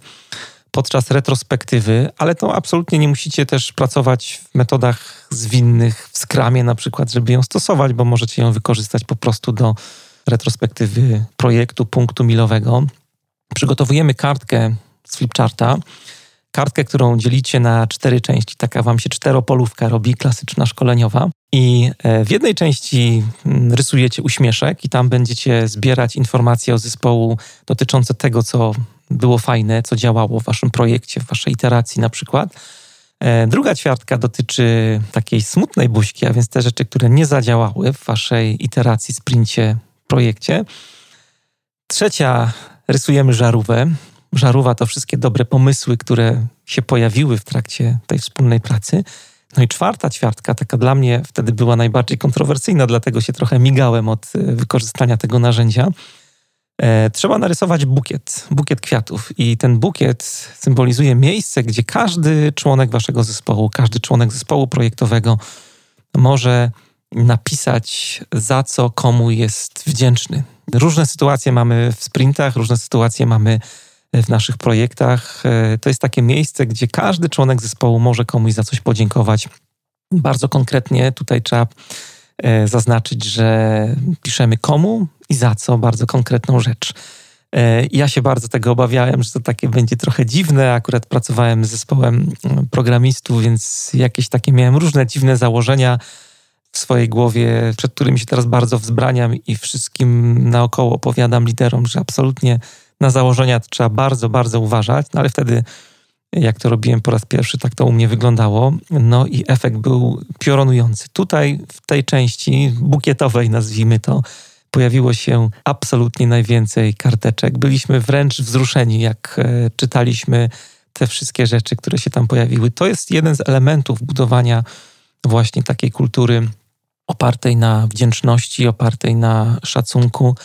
podczas retrospektywy, ale to absolutnie nie musicie też pracować w metodach zwinnych, w skramie na przykład, żeby ją stosować, bo możecie ją wykorzystać po prostu do retrospektywy projektu, punktu milowego. Przygotowujemy kartkę z flipcharta, kartkę, którą dzielicie na cztery części. Taka wam się czteropolówka robi, klasyczna szkoleniowa. I e, w jednej części mm, rysujecie uśmieszek i tam będziecie zbierać informacje o zespołu dotyczące tego, co było fajne, co działało w waszym projekcie, w waszej iteracji na przykład. E, druga ćwiartka dotyczy takiej smutnej buźki, a więc te rzeczy, które nie zadziałały w waszej iteracji, sprincie, projekcie. Trzecia, rysujemy żarówę. Żarówa to wszystkie dobre pomysły, które się pojawiły w trakcie tej wspólnej pracy. No i czwarta ćwiartka, taka dla mnie wtedy była najbardziej kontrowersyjna, dlatego się trochę migałem od e, wykorzystania tego narzędzia trzeba narysować bukiet, bukiet kwiatów. I ten bukiet symbolizuje miejsce, gdzie każdy członek waszego zespołu, każdy członek zespołu projektowego może napisać, za co komu jest wdzięczny. Różne sytuacje mamy w sprintach, różne sytuacje mamy w naszych projektach. E, to jest takie miejsce, gdzie każdy członek zespołu może komuś za coś podziękować. Bardzo konkretnie tutaj trzeba e, zaznaczyć, że piszemy komu i za co, bardzo konkretną rzecz. E, ja się bardzo tego obawiałem, że to takie będzie trochę dziwne. Akurat pracowałem z zespołem mm, programistów, więc jakieś takie miałem różne dziwne założenia w swojej głowie, przed którymi się teraz bardzo wzbraniam i wszystkim naokoło opowiadam liderom, że absolutnie na założenia trzeba bardzo, bardzo uważać. No ale wtedy, jak to robiłem po raz pierwszy, tak to u mnie wyglądało. No i efekt był piorunujący. Tutaj, w tej części bukietowej, nazwijmy to, pojawiło się absolutnie najwięcej karteczek. Byliśmy wręcz wzruszeni, jak e, czytaliśmy te wszystkie rzeczy, które się tam pojawiły. To jest jeden z elementów budowania właśnie takiej kultury opartej na wdzięczności, opartej na szacunku,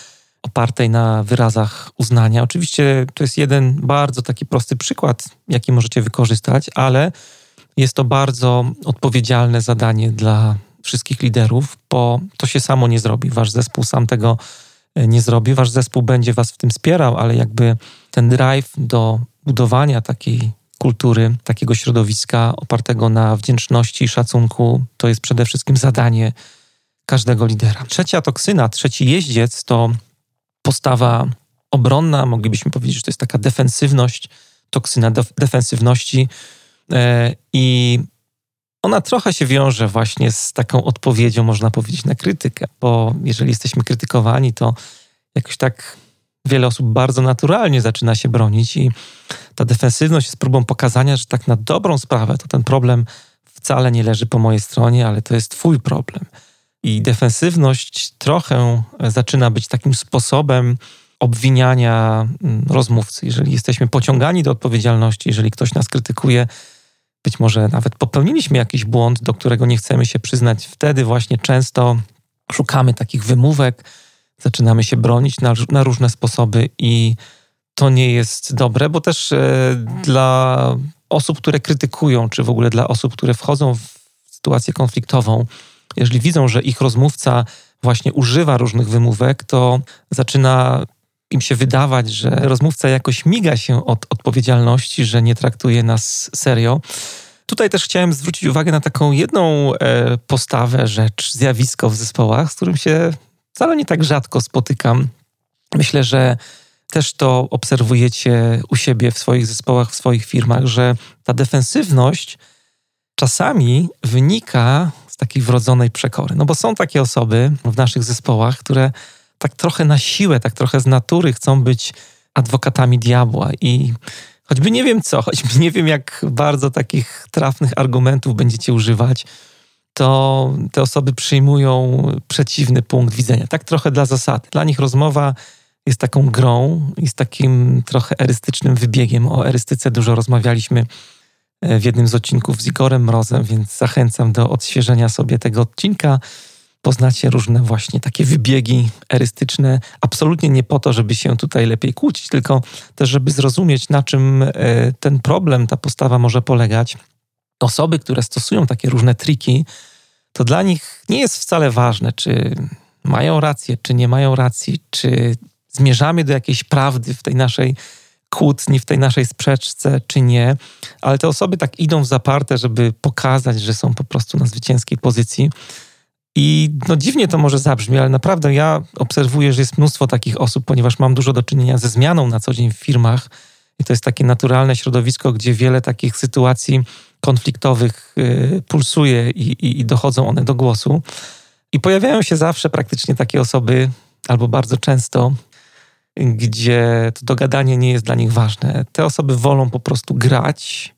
opartej na wyrazach uznania. Oczywiście to jest jeden bardzo taki prosty przykład, jaki możecie wykorzystać, ale jest to bardzo odpowiedzialne zadanie dla wszystkich liderów, bo to się samo nie zrobi. Wasz zespół sam tego e, nie zrobi. Wasz zespół będzie was w tym wspierał, ale jakby ten drive do budowania takiej kultury, takiego środowiska opartego na wdzięczności i szacunku, to jest przede wszystkim zadanie każdego lidera. Trzecia toksyna, trzeci jeździec to postawa obronna, moglibyśmy powiedzieć, że to jest taka defensywność, toksyna defensywności. E, I ona trochę się wiąże właśnie z taką odpowiedzią, można powiedzieć, na krytykę, bo jeżeli jesteśmy krytykowani, to jakoś tak wiele osób bardzo naturalnie zaczyna się bronić i ta defensywność jest próbą pokazania, że tak na dobrą sprawę to ten problem wcale nie leży po mojej stronie, ale to jest twój problem. I defensywność trochę zaczyna być takim sposobem obwiniania mm, rozmówcy. Jeżeli jesteśmy pociągani do odpowiedzialności, jeżeli ktoś nas krytykuje, być może nawet popełniliśmy jakiś błąd, do którego nie chcemy się przyznać. Wtedy właśnie często szukamy takich wymówek, zaczynamy się bronić na, na różne sposoby i to nie jest dobre, bo też e, dla osób, które krytykują, czy w ogóle dla osób, które wchodzą w sytuację konfliktową, jeżeli widzą, że ich rozmówca właśnie używa różnych wymówek, to zaczyna im się wydawać, że rozmówca jakoś miga się od odpowiedzialności, że nie traktuje nas serio. Tutaj też chciałem zwrócić uwagę na taką jedną e, postawę, rzecz, zjawisko w zespołach, z którym się wcale nie tak rzadko spotykam. Myślę, że też to obserwujecie u siebie w swoich zespołach, w swoich firmach, że ta defensywność czasami wynika takiej wrodzonej przekory. No bo są takie osoby w naszych zespołach, które tak trochę na siłę, tak trochę z natury chcą być adwokatami diabła i choćby nie wiem co, choćby nie wiem, jak bardzo takich trafnych argumentów będziecie używać, to te osoby przyjmują przeciwny punkt widzenia. Tak trochę dla zasady. Dla nich rozmowa jest taką grą, jest takim trochę erystycznym wybiegiem. O erystyce dużo rozmawialiśmy w jednym z odcinków z Igorem Mrozem, więc zachęcam do odświeżenia sobie tego odcinka. Poznacie różne właśnie takie wybiegi erystyczne, absolutnie nie po to, żeby się tutaj lepiej kłócić, tylko też, żeby zrozumieć, na czym e, ten problem, ta postawa może polegać. Osoby, które stosują takie różne triki, to dla nich nie jest wcale ważne, czy mają rację, czy nie mają racji, czy zmierzamy do jakiejś prawdy w tej naszej kłótni, w tej naszej sprzeczce, czy nie, ale te osoby tak idą w zaparte, żeby pokazać, że są po prostu na zwycięskiej pozycji. I no dziwnie to może zabrzmi, ale naprawdę ja obserwuję, że jest mnóstwo takich osób, ponieważ mam dużo do czynienia ze zmianą na co dzień w firmach. I to jest takie naturalne środowisko, gdzie wiele takich sytuacji konfliktowych y, pulsuje i, i, i dochodzą one do głosu. I pojawiają się zawsze praktycznie takie osoby, albo bardzo często, gdzie to dogadanie nie jest dla nich ważne. Te osoby wolą po prostu grać,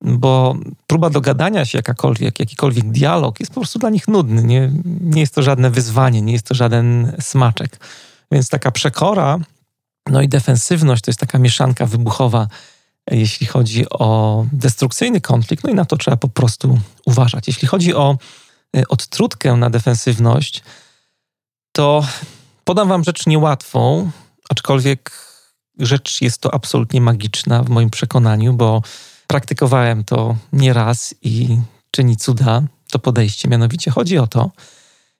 bo próba dogadania się jakakolwiek, jakikolwiek dialog jest po prostu dla nich nudny. Nie, nie jest to żadne wyzwanie, nie jest to żaden smaczek. Więc taka przekora, no i defensywność to jest taka mieszanka wybuchowa, jeśli chodzi o destrukcyjny konflikt, no i na to trzeba po prostu uważać. Jeśli chodzi o y, odtrutkę na defensywność, to podam wam rzecz niełatwą, aczkolwiek rzecz jest to absolutnie magiczna w moim przekonaniu, bo praktykowałem to nieraz i czyni cuda to podejście. Mianowicie chodzi o to,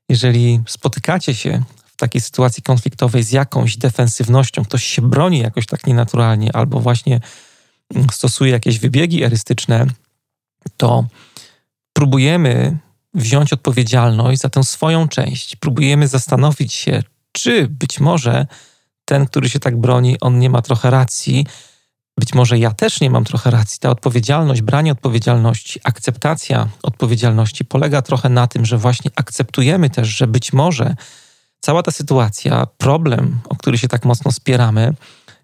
jeżeli spotykacie się w takiej sytuacji konfliktowej z jakąś defensywnością, ktoś się broni jakoś tak nienaturalnie albo właśnie stosuje jakieś wybiegi erystyczne, to próbujemy wziąć odpowiedzialność za tę swoją część. Próbujemy zastanowić się, czy być może ten, który się tak broni, on nie ma trochę racji. Być może ja też nie mam trochę racji. Ta odpowiedzialność, branie odpowiedzialności, akceptacja odpowiedzialności polega trochę na tym, że właśnie akceptujemy też, że być może cała ta sytuacja, problem, o który się tak mocno spieramy,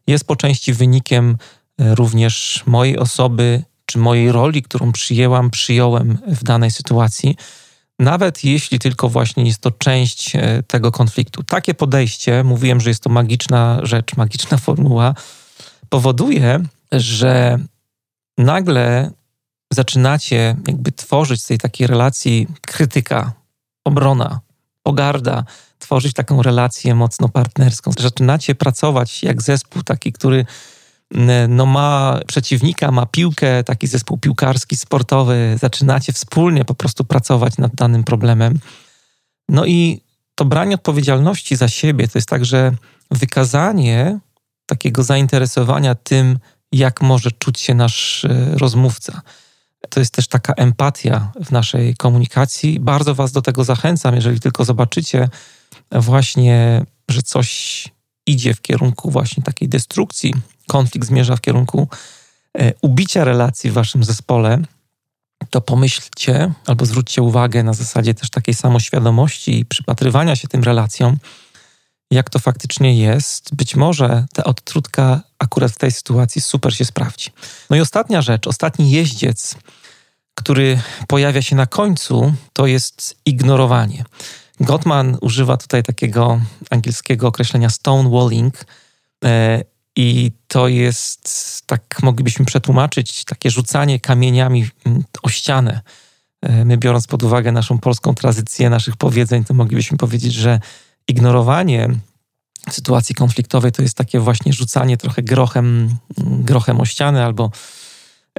jest po części wynikiem e, również mojej osoby, czy mojej roli, którą przyjęłam, przyjąłem w danej sytuacji nawet jeśli tylko właśnie jest to część e, tego konfliktu. Takie podejście, mówiłem, że jest to magiczna rzecz, magiczna formuła, powoduje, że nagle zaczynacie jakby tworzyć z tej takiej relacji krytyka, obrona, pogarda, tworzyć taką relację mocno partnerską. Zaczynacie pracować jak zespół taki, który no ma przeciwnika, ma piłkę, taki zespół piłkarski, sportowy, zaczynacie wspólnie po prostu pracować nad danym problemem. No i to branie odpowiedzialności za siebie to jest także wykazanie takiego zainteresowania tym, jak może czuć się nasz e, rozmówca. To jest też taka empatia w naszej komunikacji. Bardzo Was do tego zachęcam, jeżeli tylko zobaczycie właśnie, że coś idzie w kierunku właśnie takiej destrukcji konflikt zmierza w kierunku e, ubicia relacji w waszym zespole, to pomyślcie albo zwróćcie uwagę na zasadzie też takiej samoświadomości i przypatrywania się tym relacjom, jak to faktycznie jest. Być może ta odtrutka akurat w tej sytuacji super się sprawdzi. No i ostatnia rzecz, ostatni jeździec, który pojawia się na końcu, to jest ignorowanie. Gottman używa tutaj takiego angielskiego określenia stonewalling. I to jest, tak moglibyśmy przetłumaczyć, takie rzucanie kamieniami mm, o ścianę. E, my, biorąc pod uwagę naszą polską tradycję, naszych powiedzeń, to moglibyśmy powiedzieć, że ignorowanie sytuacji konfliktowej to jest takie właśnie rzucanie trochę grochem, mm, grochem o ścianę, albo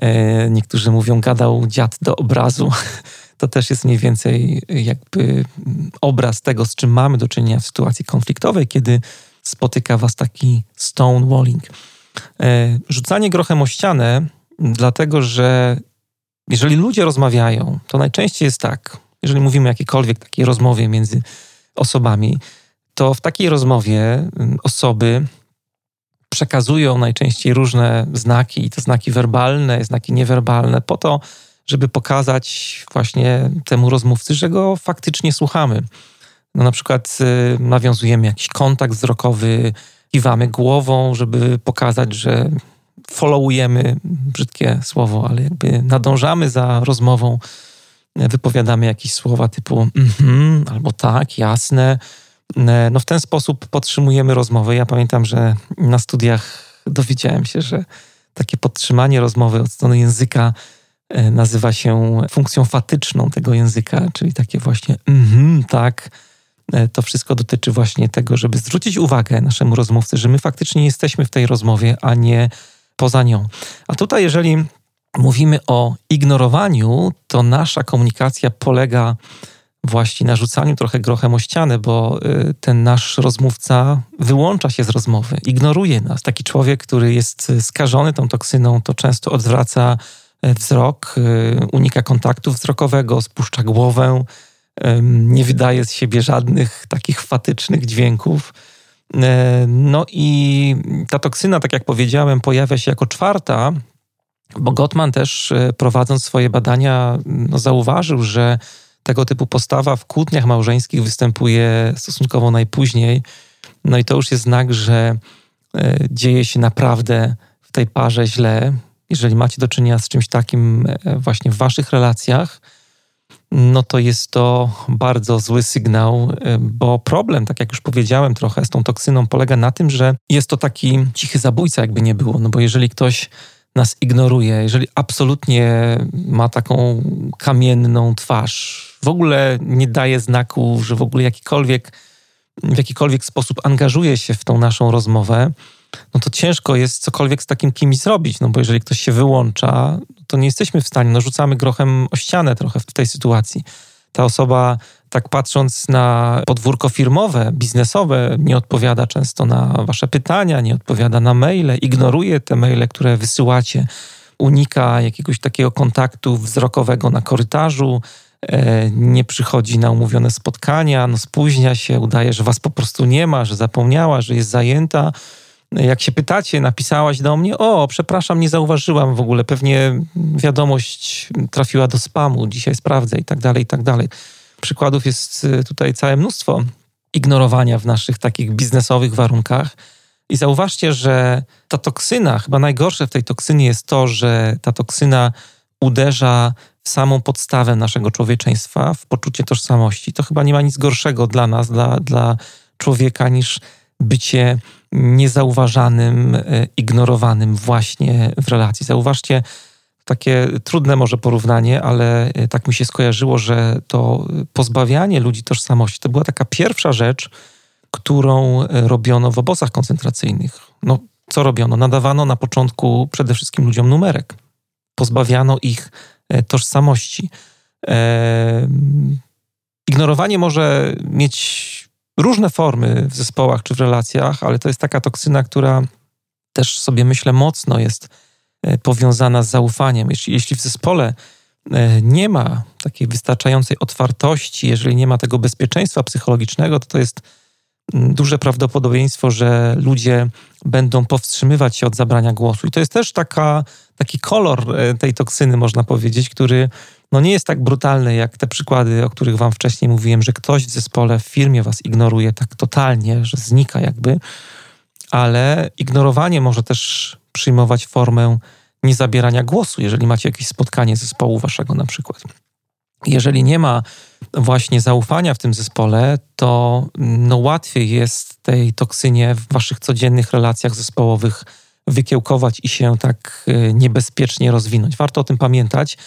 e, niektórzy mówią, gadał dziad do obrazu. To też jest mniej więcej jakby obraz tego, z czym mamy do czynienia w sytuacji konfliktowej, kiedy spotyka was taki stonewalling. E, rzucanie grochem o ścianę, dlatego że jeżeli ludzie rozmawiają, to najczęściej jest tak, jeżeli mówimy o jakiejkolwiek takiej rozmowie między osobami, to w takiej rozmowie osoby przekazują najczęściej różne znaki, i to znaki werbalne, znaki niewerbalne, po to, żeby pokazać właśnie temu rozmówcy, że go faktycznie słuchamy. No na przykład y, nawiązujemy jakiś kontakt wzrokowy, kiwamy głową, żeby pokazać, że followujemy, brzydkie słowo, ale jakby nadążamy za rozmową, wypowiadamy jakieś słowa typu mhm, albo tak, jasne. No w ten sposób podtrzymujemy rozmowę. Ja pamiętam, że na studiach dowiedziałem się, że takie podtrzymanie rozmowy od strony języka e, nazywa się funkcją fatyczną tego języka, czyli takie właśnie mhm, tak. E, to wszystko dotyczy właśnie tego, żeby zwrócić uwagę naszemu rozmówcy, że my faktycznie jesteśmy w tej rozmowie, a nie poza nią. A tutaj, jeżeli mówimy o ignorowaniu, to nasza komunikacja polega właśnie na rzucaniu trochę grochem o ścianę, bo y, ten nasz rozmówca wyłącza się z rozmowy, ignoruje nas. Taki człowiek, który jest skażony tą toksyną, to często odwraca e, wzrok, y, unika kontaktu wzrokowego, spuszcza głowę, nie wydaje z siebie żadnych takich fatycznych dźwięków. E, no i ta toksyna, tak jak powiedziałem, pojawia się jako czwarta, bo Gottman też e, prowadząc swoje badania no, zauważył, że tego typu postawa w kłótniach małżeńskich występuje stosunkowo najpóźniej. No i to już jest znak, że e, dzieje się naprawdę w tej parze źle. Jeżeli macie do czynienia z czymś takim właśnie w waszych relacjach, no to jest to bardzo zły sygnał, y, bo problem, tak jak już powiedziałem trochę z tą toksyną, polega na tym, że jest to taki cichy zabójca, jakby nie było. No bo jeżeli ktoś nas ignoruje, jeżeli absolutnie ma taką kamienną twarz, w ogóle nie daje znaku, że w ogóle jakikolwiek, w jakikolwiek sposób angażuje się w tą naszą rozmowę, no to ciężko jest cokolwiek z takim kimś zrobić, no bo jeżeli ktoś się wyłącza, to nie jesteśmy w stanie, no rzucamy grochem o ścianę trochę w tej sytuacji. Ta osoba, tak patrząc na podwórko firmowe, biznesowe, nie odpowiada często na wasze pytania, nie odpowiada na maile, ignoruje te maile, które wysyłacie, unika jakiegoś takiego kontaktu wzrokowego na korytarzu, e, nie przychodzi na umówione spotkania, no spóźnia się, udaje, że was po prostu nie ma, że zapomniała, że jest zajęta jak się pytacie, napisałaś do mnie, o, przepraszam, nie zauważyłam w ogóle, pewnie wiadomość trafiła do spamu, dzisiaj sprawdzę i tak dalej, i tak dalej. Przykładów jest y, tutaj całe mnóstwo ignorowania w naszych takich biznesowych warunkach. I zauważcie, że ta toksyna, chyba najgorsze w tej toksynie jest to, że ta toksyna uderza w samą podstawę naszego człowieczeństwa, w poczucie tożsamości. To chyba nie ma nic gorszego dla nas, dla, dla człowieka, niż bycie niezauważanym, e, ignorowanym właśnie w relacji. Zauważcie, takie trudne może porównanie, ale e, tak mi się skojarzyło, że to pozbawianie ludzi tożsamości to była taka pierwsza rzecz, którą e, robiono w obozach koncentracyjnych. No, co robiono? Nadawano na początku przede wszystkim ludziom numerek. Pozbawiano ich tożsamości. Ignorowanie może mieć różne formy w zespołach czy w relacjach, ale to jest taka toksyna, która też sobie myślę mocno jest e, powiązana z zaufaniem. Jeśli, jeśli w zespole e, nie ma takiej wystarczającej otwartości, jeżeli nie ma tego bezpieczeństwa psychologicznego, to to jest mm, duże prawdopodobieństwo, że ludzie będą powstrzymywać się od zabrania głosu. I to jest też taka, taki kolor e, tej toksyny, można powiedzieć, który no nie jest tak brutalny jak te przykłady, o których wam wcześniej mówiłem, że ktoś w zespole, w firmie was ignoruje tak totalnie, że znika jakby, ale ignorowanie może też przyjmować formę niezabierania głosu, jeżeli macie jakieś spotkanie zespołu waszego na przykład. Jeżeli nie ma właśnie zaufania w tym zespole, to no łatwiej jest tej toksynie w waszych codziennych relacjach zespołowych wykiełkować i się tak e, niebezpiecznie rozwinąć. Warto o tym pamiętać,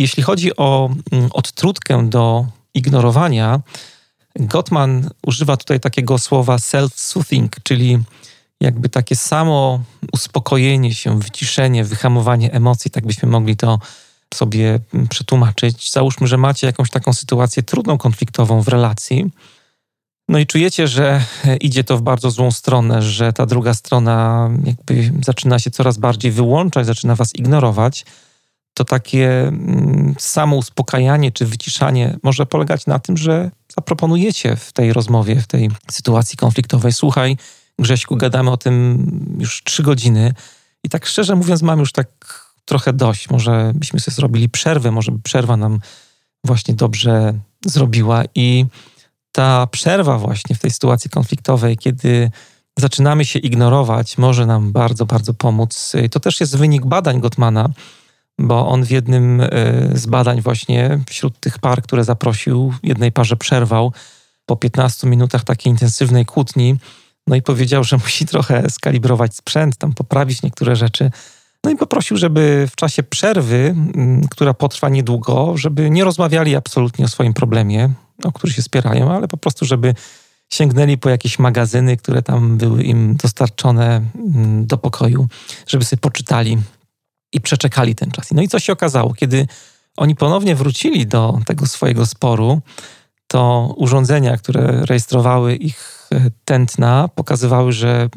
jeśli chodzi o mm, odtrutkę do ignorowania, Gottman używa tutaj takiego słowa self-soothing, czyli jakby takie samo uspokojenie się, wyciszenie, wyhamowanie emocji, tak byśmy mogli to sobie mm, przetłumaczyć. Załóżmy, że macie jakąś taką sytuację trudną, konfliktową w relacji, no i czujecie, że idzie to w bardzo złą stronę, że ta druga strona jakby zaczyna się coraz bardziej wyłączać, zaczyna was ignorować to takie mm, samo uspokajanie czy wyciszanie może polegać na tym, że zaproponujecie w tej rozmowie, w tej sytuacji konfliktowej, słuchaj, Grześku, gadamy o tym już trzy godziny i tak szczerze mówiąc mam już tak trochę dość. Może byśmy sobie zrobili przerwę, może przerwa nam właśnie dobrze zrobiła i ta przerwa właśnie w tej sytuacji konfliktowej, kiedy zaczynamy się ignorować, może nam bardzo, bardzo pomóc. To też jest wynik badań Gottmana, bo on w jednym e, z badań właśnie wśród tych par, które zaprosił, jednej parze przerwał po 15 minutach takiej intensywnej kłótni, no i powiedział, że musi trochę skalibrować sprzęt, tam poprawić niektóre rzeczy. No i poprosił, żeby w czasie przerwy, która potrwa niedługo, żeby nie rozmawiali absolutnie o swoim problemie, o który się spierają, ale po prostu, żeby sięgnęli po jakieś magazyny, które tam były im dostarczone do pokoju, żeby sobie poczytali i przeczekali ten czas. No i co się okazało, kiedy oni ponownie wrócili do tego swojego sporu, to urządzenia, które rejestrowały ich e, tętna, pokazywały, że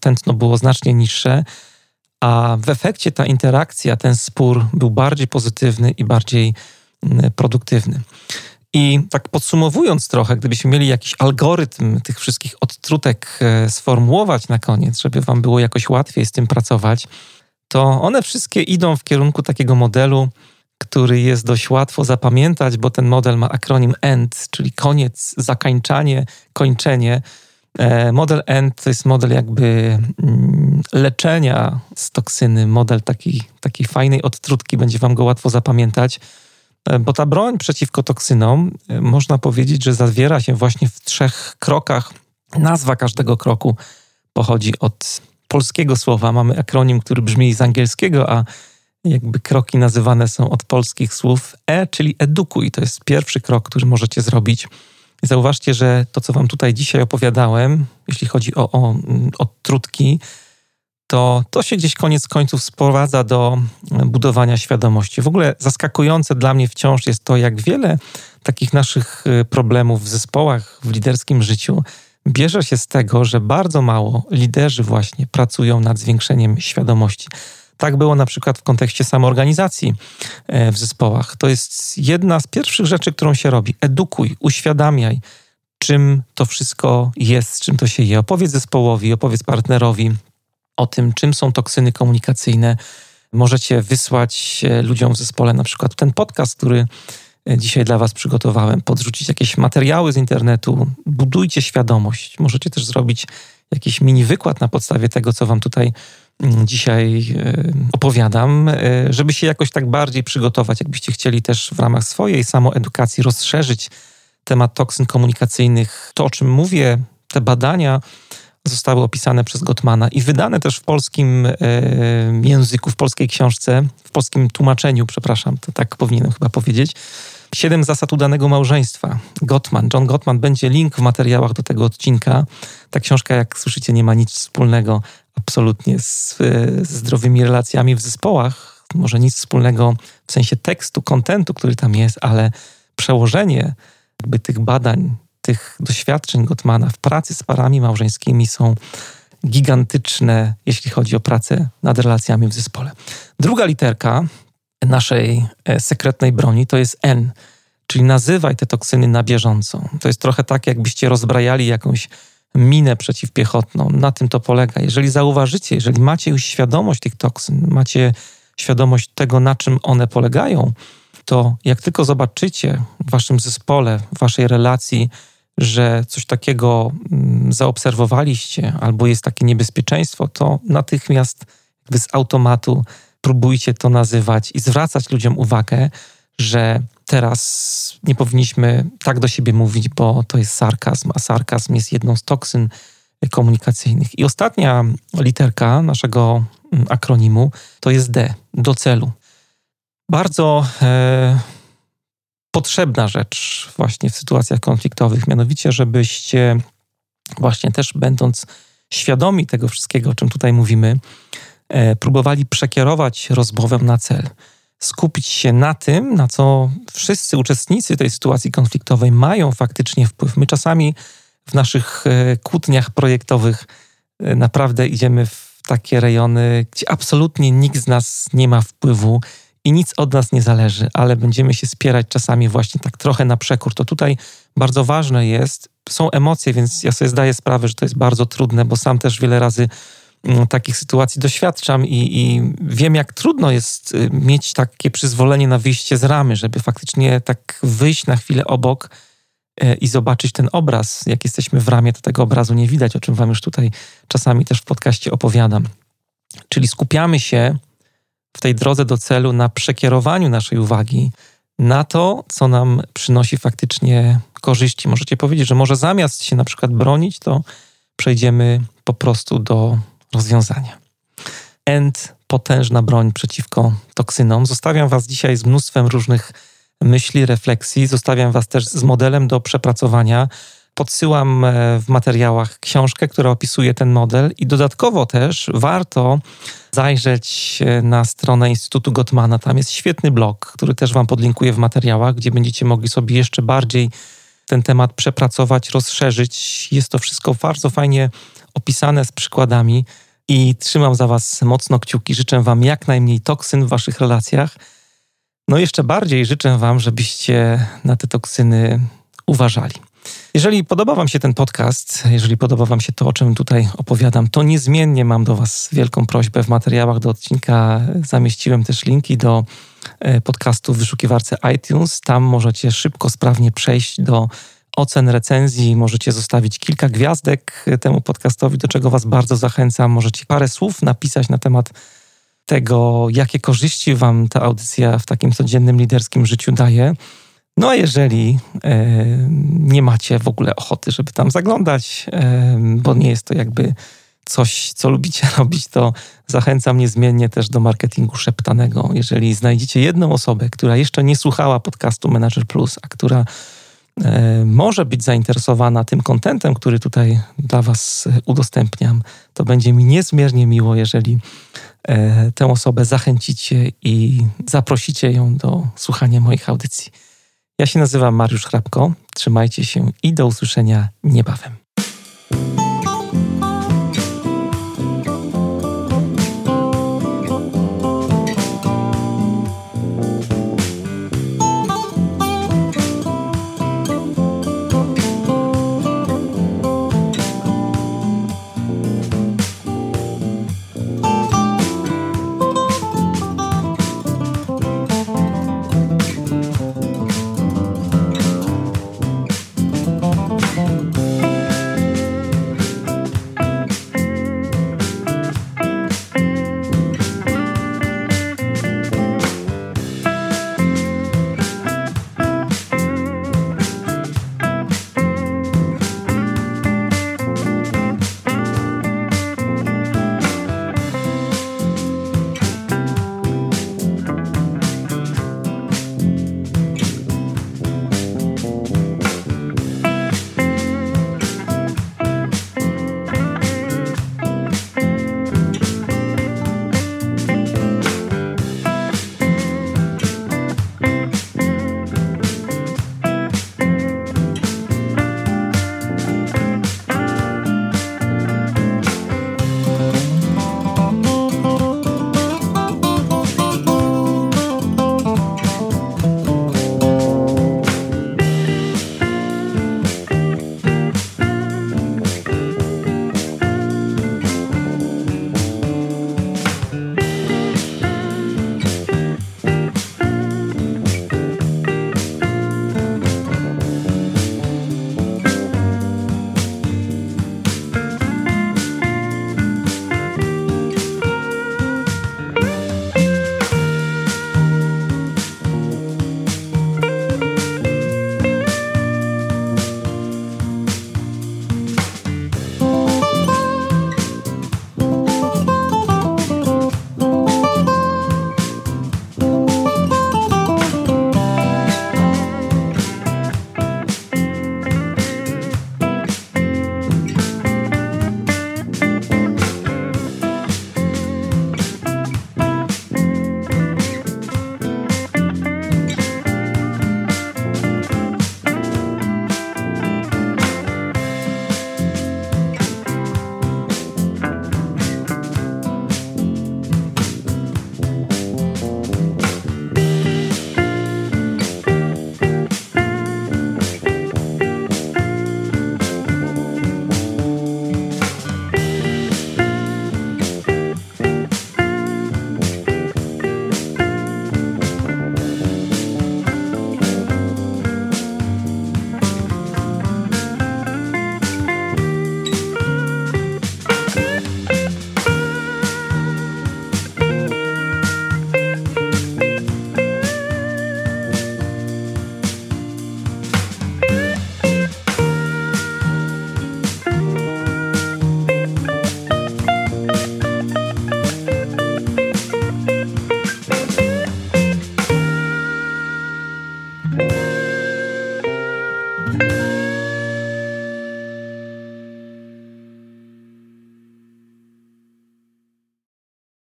tętno było znacznie niższe, a w efekcie ta interakcja, ten spór był bardziej pozytywny i bardziej produktywny. I tak podsumowując trochę, gdybyśmy mieli jakiś algorytm tych wszystkich odtrutek e, sformułować na koniec, żeby Wam było jakoś łatwiej z tym pracować, to one wszystkie idą w kierunku takiego modelu, który jest dość łatwo zapamiętać, bo ten model ma akronim END, czyli koniec, zakańczanie, kończenie. E, model END to jest model jakby mm, leczenia z toksyny, model takiej, takiej fajnej odtrutki, będzie wam go łatwo zapamiętać, e, bo ta broń przeciwko toksynom e, można powiedzieć, że zawiera się właśnie w trzech krokach. Nazwa każdego kroku pochodzi od polskiego słowa. Mamy akronim, który brzmi z angielskiego, a jakby kroki nazywane są od polskich słów E, czyli edukuj. To jest pierwszy krok, który możecie zrobić. Zauważcie, że to, co Wam tutaj dzisiaj opowiadałem, jeśli chodzi o, o, o trutki, to to się gdzieś koniec końców sprowadza do budowania świadomości. W ogóle zaskakujące dla mnie wciąż jest to, jak wiele takich naszych y, problemów w zespołach, w liderskim życiu bierze się z tego, że bardzo mało liderzy właśnie pracują nad zwiększeniem świadomości. Tak było na przykład w kontekście samoorganizacji e, w zespołach. To jest jedna z pierwszych rzeczy, którą się robi. Edukuj, uświadamiaj, czym to wszystko jest, czym to się je. Opowiedz zespołowi, opowiedz partnerowi o tym, czym są toksyny komunikacyjne. Możecie wysłać e, ludziom w zespole na przykład ten podcast, który dzisiaj dla Was przygotowałem, podrzucić jakieś materiały z internetu, budujcie świadomość. Możecie też zrobić jakiś mini wykład na podstawie tego, co Wam tutaj mm, dzisiaj e, opowiadam, e, żeby się jakoś tak bardziej przygotować, jakbyście chcieli też w ramach swojej samoedukacji rozszerzyć temat toksyn komunikacyjnych. To, o czym mówię, te badania zostały opisane przez Gottmana i wydane też w polskim e, języku, w polskiej książce, w polskim tłumaczeniu, przepraszam, to tak powinienem chyba powiedzieć. Siedem zasad udanego małżeństwa. Gottman, John Gottman, będzie link w materiałach do tego odcinka. Ta książka, jak słyszycie, nie ma nic wspólnego absolutnie z, z zdrowymi relacjami w zespołach. Może nic wspólnego w sensie tekstu, kontentu, który tam jest, ale przełożenie jakby tych badań, tych doświadczeń Gottmana w pracy z parami małżeńskimi są gigantyczne, jeśli chodzi o pracę nad relacjami w zespole. Druga literka naszej e, sekretnej broni to jest N, czyli nazywaj te toksyny na bieżąco. To jest trochę tak, jakbyście rozbrajali jakąś minę przeciwpiechotną. Na tym to polega. Jeżeli zauważycie, jeżeli macie już świadomość tych toksyn, macie świadomość tego, na czym one polegają, to jak tylko zobaczycie w waszym zespole, w waszej relacji, że coś takiego mm, zaobserwowaliście albo jest takie niebezpieczeństwo, to natychmiast z automatu próbujcie to nazywać i zwracać ludziom uwagę, że teraz nie powinniśmy tak do siebie mówić, bo to jest sarkazm, a sarkazm jest jedną z toksyn komunikacyjnych. I ostatnia literka naszego mm, akronimu to jest D, do celu. Bardzo e, potrzebna rzecz właśnie w sytuacjach konfliktowych, mianowicie, żebyście właśnie też będąc świadomi tego wszystkiego, o czym tutaj mówimy, E, próbowali przekierować rozmowę na cel. Skupić się na tym, na co wszyscy uczestnicy tej sytuacji konfliktowej mają faktycznie wpływ. My czasami w naszych e, kłótniach projektowych e, naprawdę idziemy w takie rejony, gdzie absolutnie nikt z nas nie ma wpływu i nic od nas nie zależy, ale będziemy się spierać czasami właśnie tak trochę na przekór. To tutaj bardzo ważne jest, są emocje, więc ja sobie zdaję sprawę, że to jest bardzo trudne, bo sam też wiele razy Mm, takich sytuacji doświadczam i, i, wiem, jak trudno jest y, mieć takie przyzwolenie na wyjście z ramy, żeby faktycznie tak wyjść na chwilę obok e, i zobaczyć ten obraz. Jak jesteśmy w ramie, to tego obrazu nie widać, o czym Wam już tutaj czasami też w podcaście opowiadam. Czyli skupiamy się w tej drodze do celu na przekierowaniu naszej uwagi na to, co nam przynosi faktycznie korzyści. Możecie powiedzieć, że może zamiast się na przykład bronić, to przejdziemy po prostu do rozwiązania. End potężna broń przeciwko toksynom. Zostawiam Was dzisiaj z mnóstwem różnych myśli, refleksji. Zostawiam Was też z modelem do przepracowania. Podsyłam e, w materiałach książkę, która opisuje ten model, i dodatkowo też warto zajrzeć e, na stronę Instytutu Gottmana. Tam jest świetny blog, który też Wam podlinkuję w materiałach, gdzie będziecie mogli sobie jeszcze bardziej ten temat przepracować, rozszerzyć. Jest to wszystko bardzo fajnie opisane z przykładami i trzymam za Was mocno kciuki. Życzę Wam jak najmniej toksyn w Waszych relacjach. No jeszcze bardziej życzę Wam, żebyście na te toksyny uważali. Jeżeli podoba Wam się ten podcast, jeżeli podoba Wam się to, o czym tutaj opowiadam, to niezmiennie mam do Was wielką prośbę. W materiałach do odcinka zamieściłem też linki do e, podcastu w wyszukiwarce iTunes. Tam możecie szybko, sprawnie przejść do ocen, recenzji. Możecie zostawić kilka gwiazdek temu podcastowi, do czego Was bardzo zachęcam. Możecie parę słów napisać na temat tego, jakie korzyści Wam ta audycja w takim codziennym liderskim życiu daje. No a jeżeli e, nie macie w ogóle ochoty, żeby tam zaglądać, e, bo nie jest to jakby coś, co lubicie robić, to zachęcam niezmiennie też do marketingu szeptanego. Jeżeli znajdziecie jedną osobę, która jeszcze nie słuchała podcastu Manager Plus, a która e, może być zainteresowana tym kontentem, który tutaj dla Was udostępniam, to będzie mi niezmiernie miło, jeżeli e, tę osobę zachęcicie i zaprosicie ją do słuchania moich audycji. Ja się nazywam Mariusz Hrabko. Trzymajcie się i do usłyszenia niebawem.